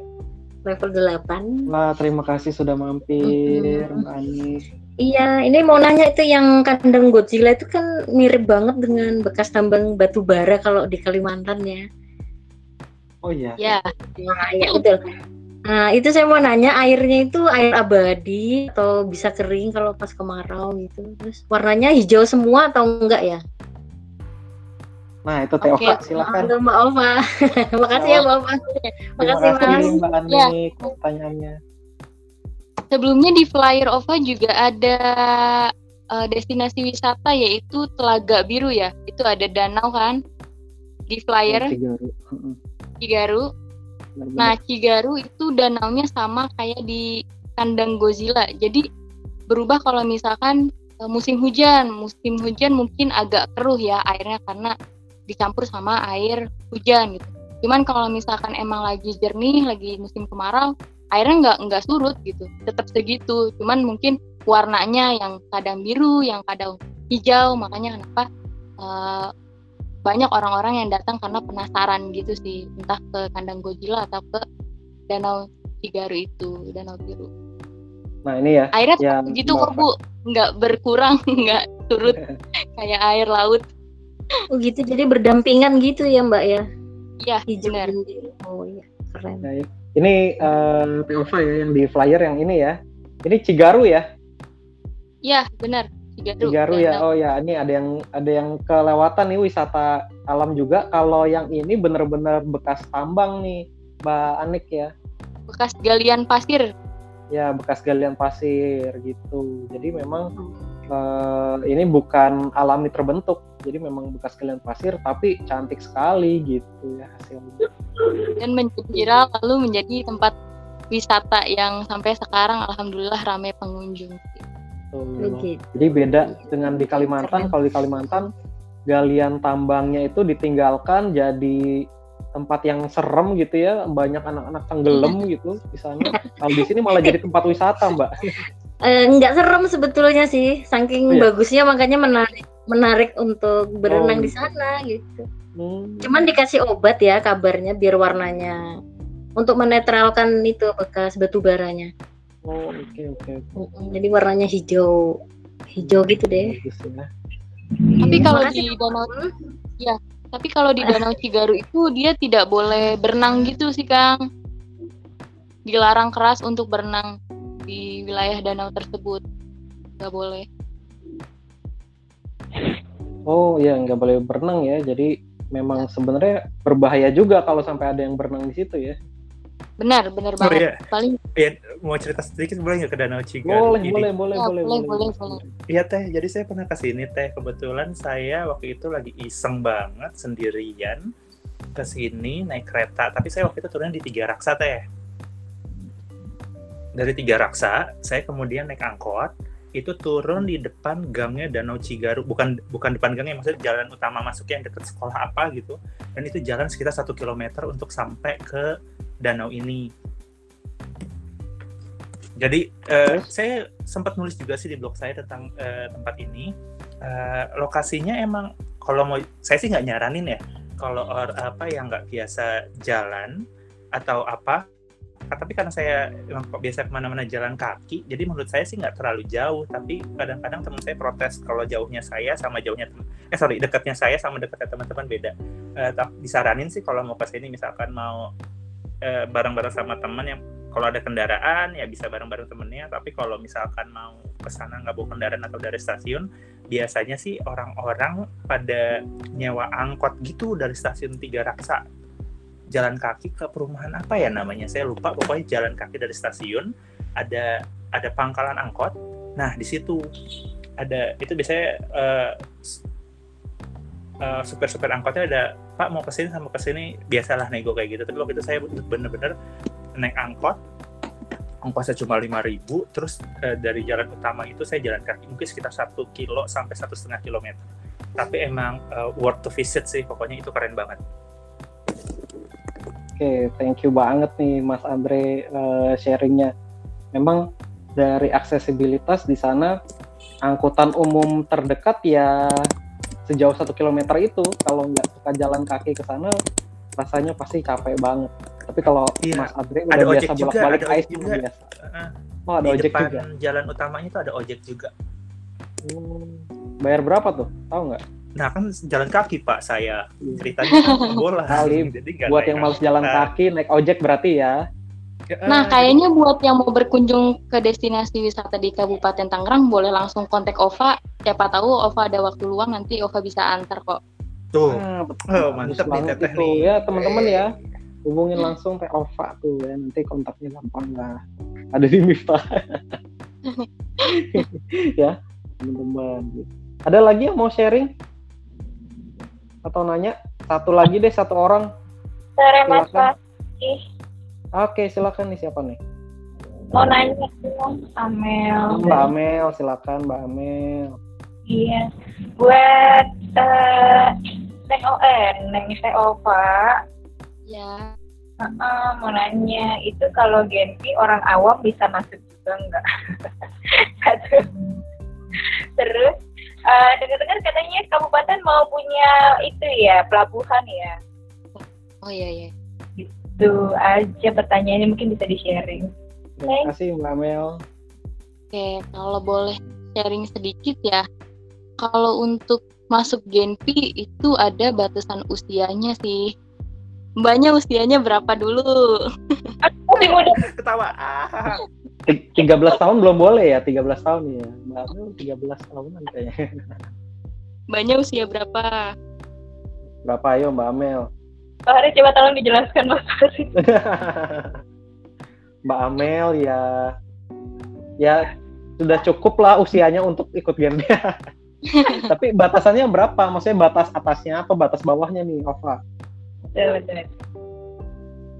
level 8. Nah, terima kasih sudah mampir Mbak Anik. Iya, ini mau nanya itu yang kandang Godzilla itu kan mirip banget dengan bekas tambang batu bara kalau di Kalimantan ya. Oh iya. Ya, Nah, iya betul. Nah, itu saya mau nanya airnya itu air abadi atau bisa kering kalau pas kemarau gitu. Terus warnanya hijau semua atau enggak ya? Nah, itu Teh Ova, Oke. silakan. Mbak Ova. Makasih ya Mbak Ova. Terima Makasih kasih Mas. Mbak Anik pertanyaannya. Sebelumnya di flyer OVA juga ada eh, destinasi wisata yaitu Telaga Biru ya. Itu ada danau kan di flyer Cigaru. Nah, Cigaru itu danaunya sama kayak di kandang Godzilla. Jadi berubah kalau misalkan eh, musim hujan. Musim hujan mungkin agak keruh ya airnya karena dicampur sama air hujan gitu. Cuman kalau misalkan emang lagi jernih, lagi musim kemarau, airnya nggak nggak surut gitu, tetap segitu. Cuman mungkin warnanya yang kadang biru, yang kadang hijau, makanya kenapa eh, banyak orang-orang yang datang karena penasaran gitu sih, entah ke kandang Godzilla atau ke danau Cigaru itu, danau biru. Nah, ini ya. Airnya yang gitu kok bu, nggak berkurang, nggak surut kayak air laut. Oh gitu, jadi berdampingan gitu ya Mbak ya? Iya, Hijau benar. Oh iya, keren. Nah, ini eh, Teh Ova ya yang di flyer yang ini ya. Ini Cigaru ya. Iya, benar. Cigaru. Cigaru ya. Oh ya, ini ada yang ada yang kelewatan nih wisata alam juga. Kalau yang ini bener-bener bekas tambang nih, Mbak Anik ya. Bekas galian pasir. Ya, bekas galian pasir gitu. Jadi memang eh, ini bukan alami terbentuk. Jadi memang bekas galian pasir tapi cantik sekali gitu ya hasilnya. dan menjadi viral lalu menjadi tempat wisata yang sampai sekarang alhamdulillah ramai pengunjung. Tuh. Begitu. Jadi beda dengan di Kalimantan. Kalau di Kalimantan galian tambangnya itu ditinggalkan jadi tempat yang serem gitu ya, banyak anak-anak tenggelam gitu di sana. Kalau di sini malah jadi tempat wisata, Mbak. Eh, nggak serem sebetulnya sih, saking Oh, iya? bagusnya makanya menarik menarik untuk berenang Oh, di sana gitu. Hmm. Cuman dikasih obat ya kabarnya biar warnanya untuk menetralkan itu bekas batu baranya. Oh, oke oke. Mm-mm, Jadi warnanya hijau, hijau gitu deh. Bagus ya. Tapi Iya, kalau di danau ya, tapi kalau di danau Cigaru itu dia tidak boleh berenang gitu sih, Kang. Dilarang keras untuk berenang di wilayah danau tersebut. Nggak boleh. Oh iya, nggak boleh berenang ya. Jadi memang sebenarnya berbahaya juga kalau sampai ada yang berenang di situ ya. Benar, benar Oh banget. iya, Paling ya, mau cerita sedikit boleh nggak ke Danau Cigaru Boleh, ini? boleh, boleh, Ya, boleh, boleh, boleh, boleh. Iya teh, jadi saya pernah ke sini teh. Kebetulan saya waktu itu lagi iseng banget sendirian ke sini naik kereta. Tapi saya waktu itu turunnya di Tiga Raksa teh. Dari Tiga Raksa, saya kemudian naik angkot. Itu turun di depan gangnya Danau Cigaru. Bukan bukan depan gangnya, maksudnya jalan utama masuknya yang dekat sekolah apa gitu. Dan itu jalan sekitar satu kilometer untuk sampai ke danau ini. Jadi eh, saya sempat nulis juga sih di blog saya tentang eh, tempat ini. uh, lokasinya emang kalau mau saya sih nggak nyaranin ya kalau or, apa yang nggak biasa jalan atau apa tapi karena saya emang kok biasa ke mana-mana jalan kaki jadi menurut saya sih nggak terlalu jauh. Tapi kadang-kadang teman saya protes kalau jauhnya saya sama jauhnya eh sorry dekatnya saya sama dekatnya teman-teman beda. Uh, disaranin sih kalau mau ke sini misalkan mau uh, bareng-bareng sama teman yang kalau ada kendaraan ya bisa bareng-bareng temennya. Tapi kalau misalkan mau ke sana nggak bawa kendaraan atau dari stasiun biasanya sih orang-orang pada nyewa angkot gitu dari stasiun Tiga Raksa jalan kaki ke perumahan apa ya namanya? Saya lupa pokoknya jalan kaki dari stasiun ada ada pangkalan angkot. Nah di situ ada itu biasanya uh, uh, supir-supir angkotnya ada pak mau ke sini sama ke sini biasalah nego kayak gitu. Tapi waktu itu saya bener-bener naik angkot. Ongkosnya cuma lima ribu terus uh, dari jalan utama itu saya jalan kaki mungkin sekitar satu kilo sampai satu setengah kilometer. Tapi emang uh, worth to visit sih pokoknya itu keren banget okay, thank you banget nih Mas Andre uh, sharingnya memang dari aksesibilitas di sana angkutan umum terdekat ya sejauh satu kilometer itu kalau nggak suka jalan kaki ke sana rasanya pasti capek banget tapi kalau iya. Mas Adri udah ada biasa bolak-balik ais juga. biasa. Oh, ada di ojek depan juga. jalan utamanya itu ada ojek juga. Hmm. Bayar berapa tuh? Tahu nggak? Nah kan jalan kaki pak saya iya. ceritanya bola. Kali Jadi buat yang males jalan kaki naik ojek berarti ya. Nah, kayaknya buat yang mau berkunjung ke destinasi wisata di Kabupaten Tangerang boleh langsung kontak Ova. Siapa tahu Ova ada waktu luang nanti Ova bisa antar kok. Tuh, ah, oh, mantap nih teteh nih. Ya teman-teman ya, hubungin langsung Teh Ova tuh ya, nanti kontaknya gampang lah. Ada di Miftah. ya, teman-teman. Ada lagi yang mau sharing? Atau nanya? Satu lagi deh, satu orang. Sore Mas Oke, silakan nih siapa nih? Mau nanya dong, Amel. Mbak Amel, silakan Mbak Amel. Iya, buat uh, eh Neng Teh Ova. Ya. Uh, uh, mau nanya itu kalau Genpi orang awam bisa masuk juga enggak? Satu. Terus uh, dengar-dengar katanya kabupaten mau punya itu ya pelabuhan ya. Oh iya iya. Itu aja pertanyaannya mungkin bisa di sharing. Terima kasih Mbak Mel. Oke, kalau boleh sharing sedikit ya. Kalau untuk masuk Genpi itu ada batasan usianya sih. Mbaknya usianya berapa dulu? Aku udah ketawa. 13 tahun belum boleh ya, 13 tahun ya. Mbak Mel 13 tahun kayaknya. Mbaknya usia berapa? Berapa ayo Mbak Amel? Pak Hari coba tolong dijelaskan Mas Hari. Mbak Amel ya ya sudah cukup lah usianya untuk ikut game Tapi batasannya berapa? Maksudnya batas atasnya apa batas bawahnya nih, Ova?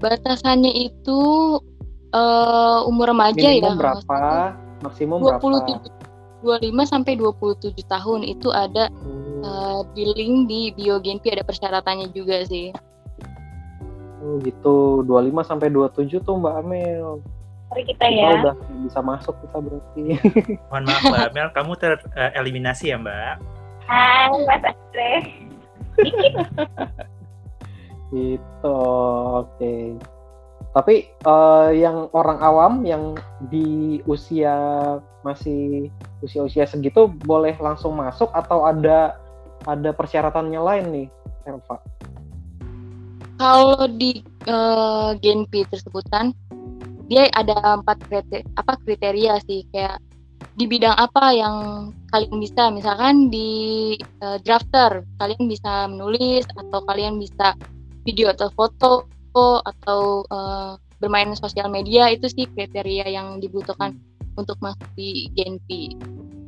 Batasannya itu uh, umur remaja Minimum ya. berapa? Maksimum 27, berapa? 25 sampai 27 tahun itu ada hmm. uh, di link di bio Genpi ada persyaratannya juga sih. Oh gitu, 25 sampai 27 tuh Mbak Amel. Mari kita ya. Oh, udah bisa masuk kita berarti. Mohon maaf Mbak Amel, kamu tereliminasi uh, ya Mbak? Hai Mas Andre. gitu, oke. Okay. Tapi uh, yang orang awam yang di usia masih usia-usia segitu boleh langsung masuk atau ada ada persyaratannya lain nih, Eva? kalau di uh, Genpi tersebut kan dia ada empat kriteria, apa kriteria sih. Kayak di bidang apa yang kalian bisa? Misalkan di uh, drafter kalian bisa menulis atau kalian bisa video atau foto atau uh, bermain sosial media itu sih kriteria yang dibutuhkan hmm. untuk masuk di Genpi.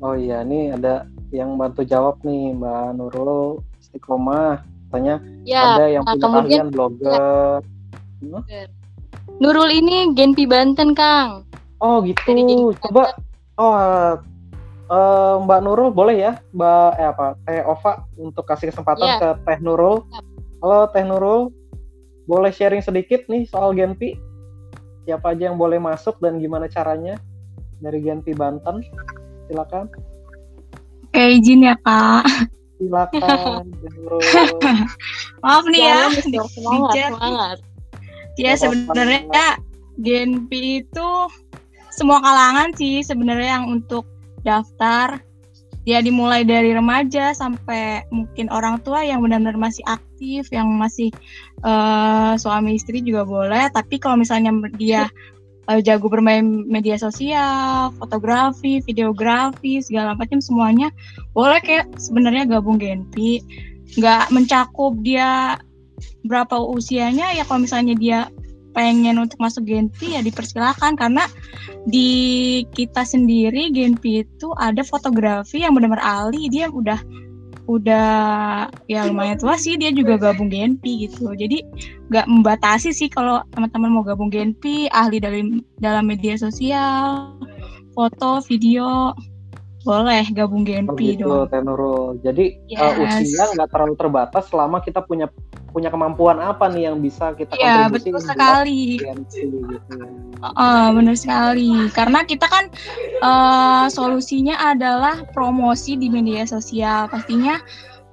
Oh iya, ini ada yang bantu jawab nih Mbak Nurul Istiqomah katanya ya, ada yang nah, punya kemudian, keahlian blogger. Ya. Hmm? Nurul ini Genpi Banten, Kang. Oh, gitu. Coba oh uh, Mbak Nurul boleh ya, Mbak eh apa? Teh Ova untuk kasih kesempatan ya. ke Teh Nurul. Ya. Halo Teh Nurul. Boleh sharing sedikit nih soal Genpi? Siapa aja yang boleh masuk dan gimana caranya dari Genpi Banten? Silakan. Oke, izin ya Kak. Silakan. Maaf nih ya, Semangat, semangat. Ya sebenarnya Genpi itu semua kalangan sih sebenarnya yang untuk daftar. Ya dimulai dari remaja sampai mungkin orang tua yang benar-benar masih aktif, yang masih eh, suami istri juga boleh. Tapi kalau misalnya dia eh, jago bermain media sosial, fotografi, videografi, segala macam semuanya boleh kayak sebenarnya gabung Genpi. Nggak mencakup dia berapa usianya ya kalau misalnya dia pengen untuk masuk Genpi ya dipersilakan karena di kita sendiri Genpi itu ada fotografi yang benar-benar ahli. Dia udah udah ya lumayan tua sih. Dia juga gabung Genpi gitu jadi nggak membatasi sih kalau teman-teman mau gabung Genpi ahli dalam dalam media sosial foto video boleh gabung Genpi Begitu, dong Teh Nurul. Jadi eh, Yes. usia nggak terlalu terbatas selama kita punya punya kemampuan apa nih yang bisa kita Iya, kontribusi betul sekali. GNP gitu. Uh, benar sekali. Karena kita kan uh, solusinya adalah promosi di media sosial. Pastinya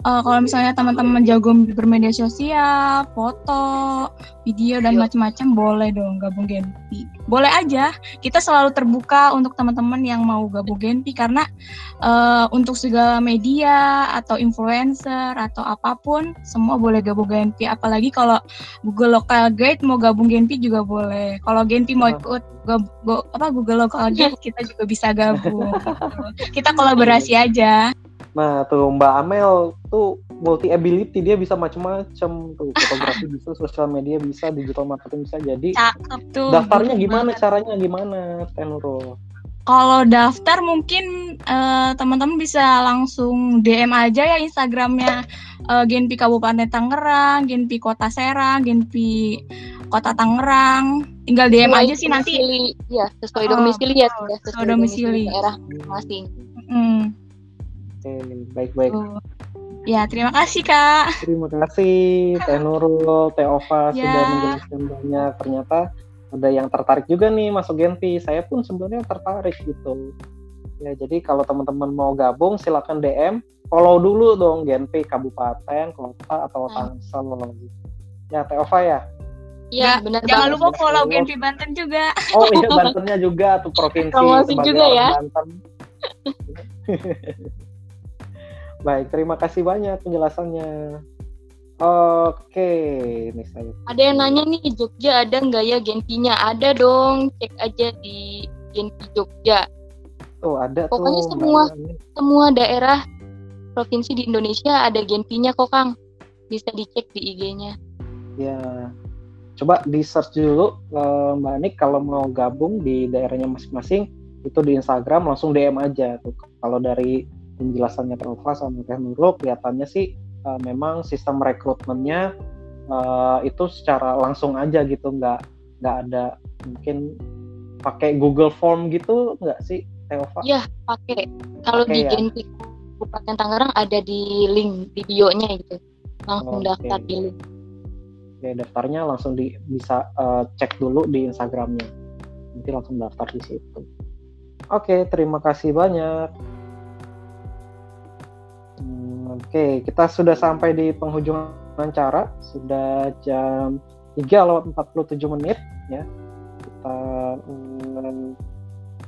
uh, kalau misalnya teman-teman jago bermedia sosial, foto, video dan macam-macam boleh dong gabung Genpi. Boleh aja. Kita selalu terbuka untuk teman-teman yang mau gabung Genpi karena uh, untuk segala media atau influencer atau apa pun semua boleh gabung Genpi. Apalagi kalau Google Local Guide mau gabung Genpi juga boleh. Kalau Genpi mau ikut go- go- apa Google Local Guide kita juga bisa gabung. kita kolaborasi aja. Nah tuh Mbak Amel tuh multi ability dia bisa macam-macam tuh fotografi bisa, sosial media bisa, digital marketing bisa. Jadi Cakep tuh. daftarnya gimana? banget. Caranya gimana? Teh Nurul? Kalau daftar mungkin eh, teman-teman bisa langsung DM aja ya Instagramnya eh, Genpi Kabupaten Tangerang, Genpi Kota Serang, Genpi Kota Tangerang. Tinggal DM Sesuai aja sih nanti. domisili, ya sesuai Oh, domisili ya, ya sesuai domisili. daerah masing Hmm. Oke, baik-baik. Tuh. Ya, terima kasih Kak. Terima kasih Teh Nurul, Teh Ova Ya. sudah menjelaskan banyak. Ternyata ada yang tertarik juga nih masuk Genpi. Saya pun sebenarnya tertarik gitu. Ya, jadi kalau teman-teman mau gabung silakan DM, follow dulu dong Genpi Kabupaten, Kota atau Tangsel. Ya, Teh Ova ya. Iya, benar Jangan banget. lupa follow Genpi Banten juga. Oh iya, Bantennya juga tuh provinsi Promosi juga ya. Banten. Baik, terima kasih banyak penjelasannya. Oke, ini saya. Ada yang nanya nih Jogja ada nggak ya Genpinya? Ada dong, cek aja di Genpi Jogja. Tuh ada Pokoknya tuh. semua semua daerah provinsi di Indonesia ada Genpinya kok Kang. Bisa dicek di IG-nya. Ya, coba di search dulu eh, Mbak Anik kalau mau gabung di daerahnya masing-masing itu di Instagram langsung DM aja tuh. Kalau dari penjelasannya Teh Ova sama Nurul kelihatannya sih eh, memang sistem rekrutmennya eh, itu secara langsung aja gitu, nggak nggak ada mungkin pakai Google Form gitu nggak sih Teh Ova? Iya, pakai. Kalau di ya? Genpi Kabupaten Tangerang ada di link di bio-nya gitu. Langsung Oke. daftar di link. Oke, daftarnya langsung di bisa eh, cek dulu di Instagramnya. Nanti langsung daftar di situ. Oke, terima kasih banyak. Oke, kita sudah sampai di penghujung acara. Sudah jam 3 lewat 47 menit ya. Kita mm,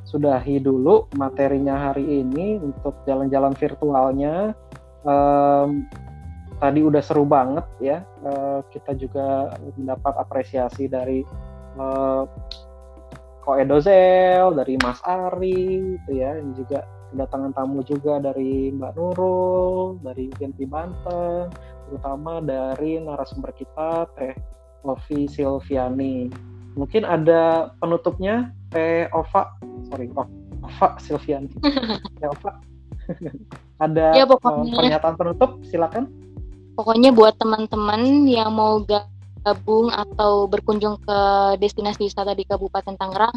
sudahi dulu materinya hari ini untuk jalan-jalan virtualnya. Em, tadi udah seru banget ya. Eh, kita juga mendapat apresiasi dari eh, Ko dari Mas Ari, itu ya, yang juga kedatangan tamu juga dari Mbak Nurul, dari Genpi Banten, terutama dari narasumber kita Teh Ovi Silviani. Mungkin ada penutupnya Teh Ova, sorry Ova Silviani. Teh Ova. ada Ya, eh, pokoknya. pernyataan penutup, silakan. Pokoknya buat teman-teman yang mau gabung atau berkunjung ke destinasi wisata di Kabupaten Tangerang,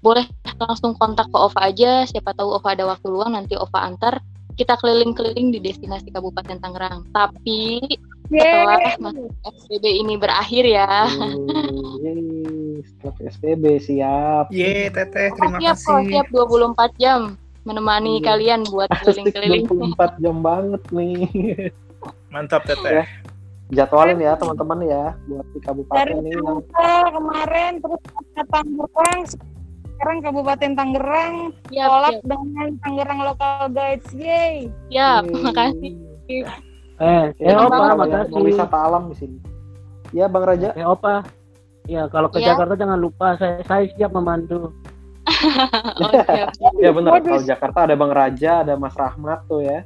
boleh langsung kontak ke Ova aja. Siapa tahu Ova ada waktu luang, nanti Ova antar. Kita keliling-keliling di destinasi Kabupaten Tangerang. Tapi setelah masa PSBB ini berakhir ya. Yeay, setelah PSBB siap. Ye, Teteh, terima siap kok, kasih. siap 24 jam. menemani Iya. kalian buat keliling-keliling. 24 jam banget nih. Mantap Teteh. Jadwalin ya teman-teman ya buat di Dari kabupaten ini. Sangka kemarin terus ke Tangerang, sekarang Kabupaten Tangerang, Siap, kolab siap. dengan Tangerang Local Guides, yay! Siap, makasih. Eh, eh Kita Opa, mau ya, makasih. mau wisata alam di sini. Ya Bang Raja. Eh Opa. Ya, kalau ke Ya. Jakarta jangan lupa saya saya siap membantu. Oh, siap. Ya benar. Kalau Jakarta ada Bang Raja, ada Mas Rahmat tuh ya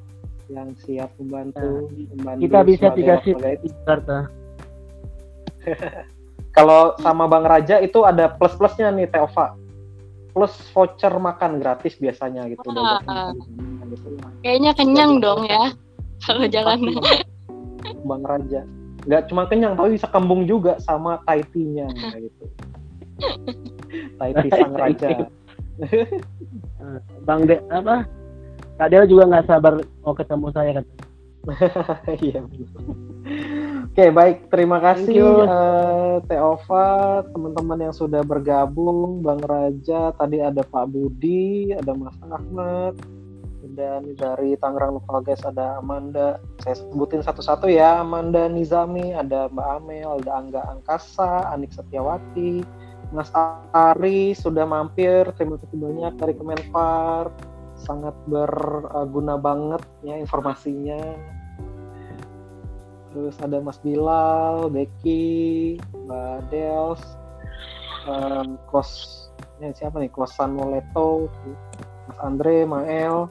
yang siap membantu. membantu Kita bisa dikasih di Jakarta. Kalau sama Bang Raja itu ada plus-plusnya nih Teova. Plus voucher makan gratis biasanya gitu. Wah. Diajak teman-teman gitu. Kayaknya kenyang dong ya kalau jalan. Bang Raja. Nggak cuma kenyang, tapi bisa kembung juga sama Thai tea-nya gitu. Thai tea sang raja. Eh, Bang De apa? Kak Del juga nggak sabar mau ketemu saya kan. Iya. Oke, baik. Terima kasih eh, Teova, teman-teman yang sudah bergabung, Bang Raja, tadi ada Pak Budi, ada Mas Ahmad, dan dari Tangerang Local Guys ada Amanda. Saya sebutin satu-satu ya, Amanda Nizami, ada Mbak Amel, ada Angga Angkasa, Anik Setiawati, Mas Ari sudah mampir, terima kasih banyak dari Kemenpar, sangat berguna banget ya informasinya. Terus ada Mas Bilal, Becky, Mbak Dels, em, Kos, ya siapa nih? Kosan Moleto, Mas Andre, Mael,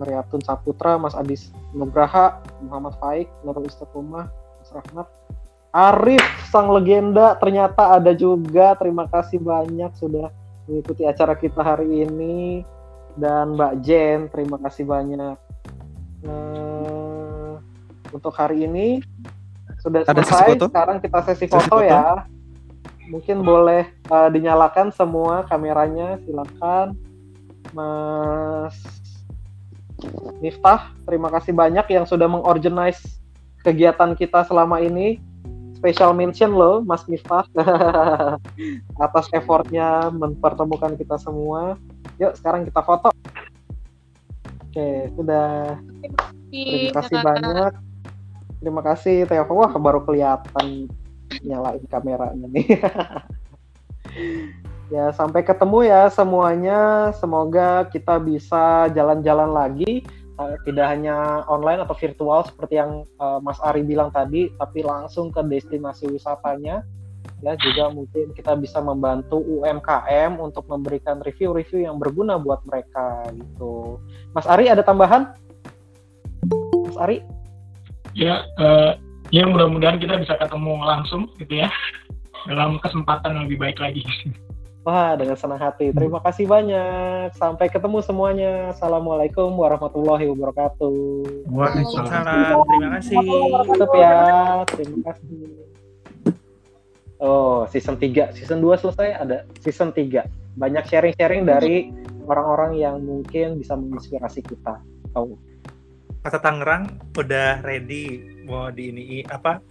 Mariatun Saputra, Mas Adis Nugraha, Muhammad Faik, Nurul Istiqomah, Mas Rahmat, Arif, sang legenda ternyata ada juga. Terima kasih banyak sudah mengikuti acara kita hari ini. Dan Mbak Jen, terima kasih banyak. Eh, untuk hari ini sudah Ada sesi selesai. foto? Sekarang kita sesi Sesi foto, foto? ya. Mungkin boleh eh, dinyalakan semua kameranya, silakan. Mas Miftah, terima kasih banyak yang sudah mengorganize kegiatan kita selama ini. Special mention loh, Mas Miftah, atas effortnya mempertemukan kita semua. Yuk, sekarang kita foto. Oke, sudah. Terima kasih banyak. Terima kasih, Teo. Wah, baru kelihatan nyalain kameranya nih. ya, sampai ketemu ya semuanya. Semoga kita bisa jalan-jalan lagi. Eh, tidak hanya online atau virtual seperti yang eh, Mas Ari bilang tadi, tapi langsung ke destinasi wisatanya. Ya, juga mungkin kita bisa membantu UMKM untuk memberikan review-review yang berguna buat mereka gitu. Mas Ari ada tambahan? Mas Ari? Ya eh, ya mudah-mudahan kita bisa ketemu langsung gitu ya dalam kesempatan yang lebih baik lagi Wah, dengan senang hati. Terima kasih banyak. Sampai ketemu semuanya. Assalamualaikum warahmatullahi wabarakatuh. Waalaikumsalam. Terima kasih. Tutup ya. Terima kasih. Oh, season 3. Season 2 selesai, ada season 3. Banyak sharing-sharing dari orang-orang yang mungkin bisa menginspirasi kita. Oh. Kota Tangerang udah ready mau di ini apa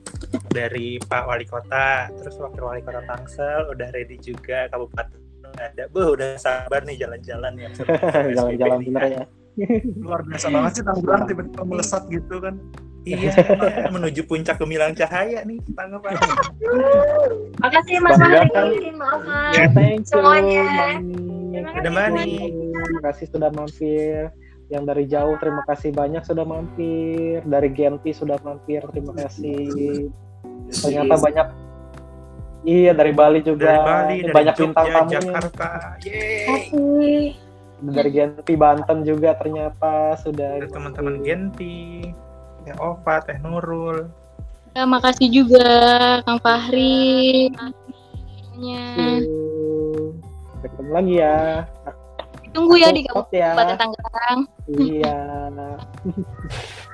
dari Pak Wali Kota, terus Wakil Wali Kota Tangsel udah ready juga, Kabupaten ada, Beuh, udah sabar nih jalan-jalan ya. Jalan-jalan bener ya. luar biasa banget sih Tangerang tiba-tiba melesat gitu kan Iya, menuju puncak gemilang cahaya nih tanggapan. Makasih Mas Bangga kan? Maaf Ya, thank you, semuanya. Terima kasih sudah mampir. Yang dari jauh terima kasih banyak sudah mampir. Dari Genti sudah mampir, terima kasih. Ternyata banyak Iya dari Bali juga. Dari Bali, dari banyak Jogja, bintang tamunya. Jakarta. Yeay. Dari Genti Banten juga ternyata sudah. Teman-teman Genti, Teh Ova, Teh Nurul. Ya, makasih juga Kang Fahri. Ya. Ketemu lagi ya. Tunggu ya di Support ya. Kabupaten Tangerang. Iya.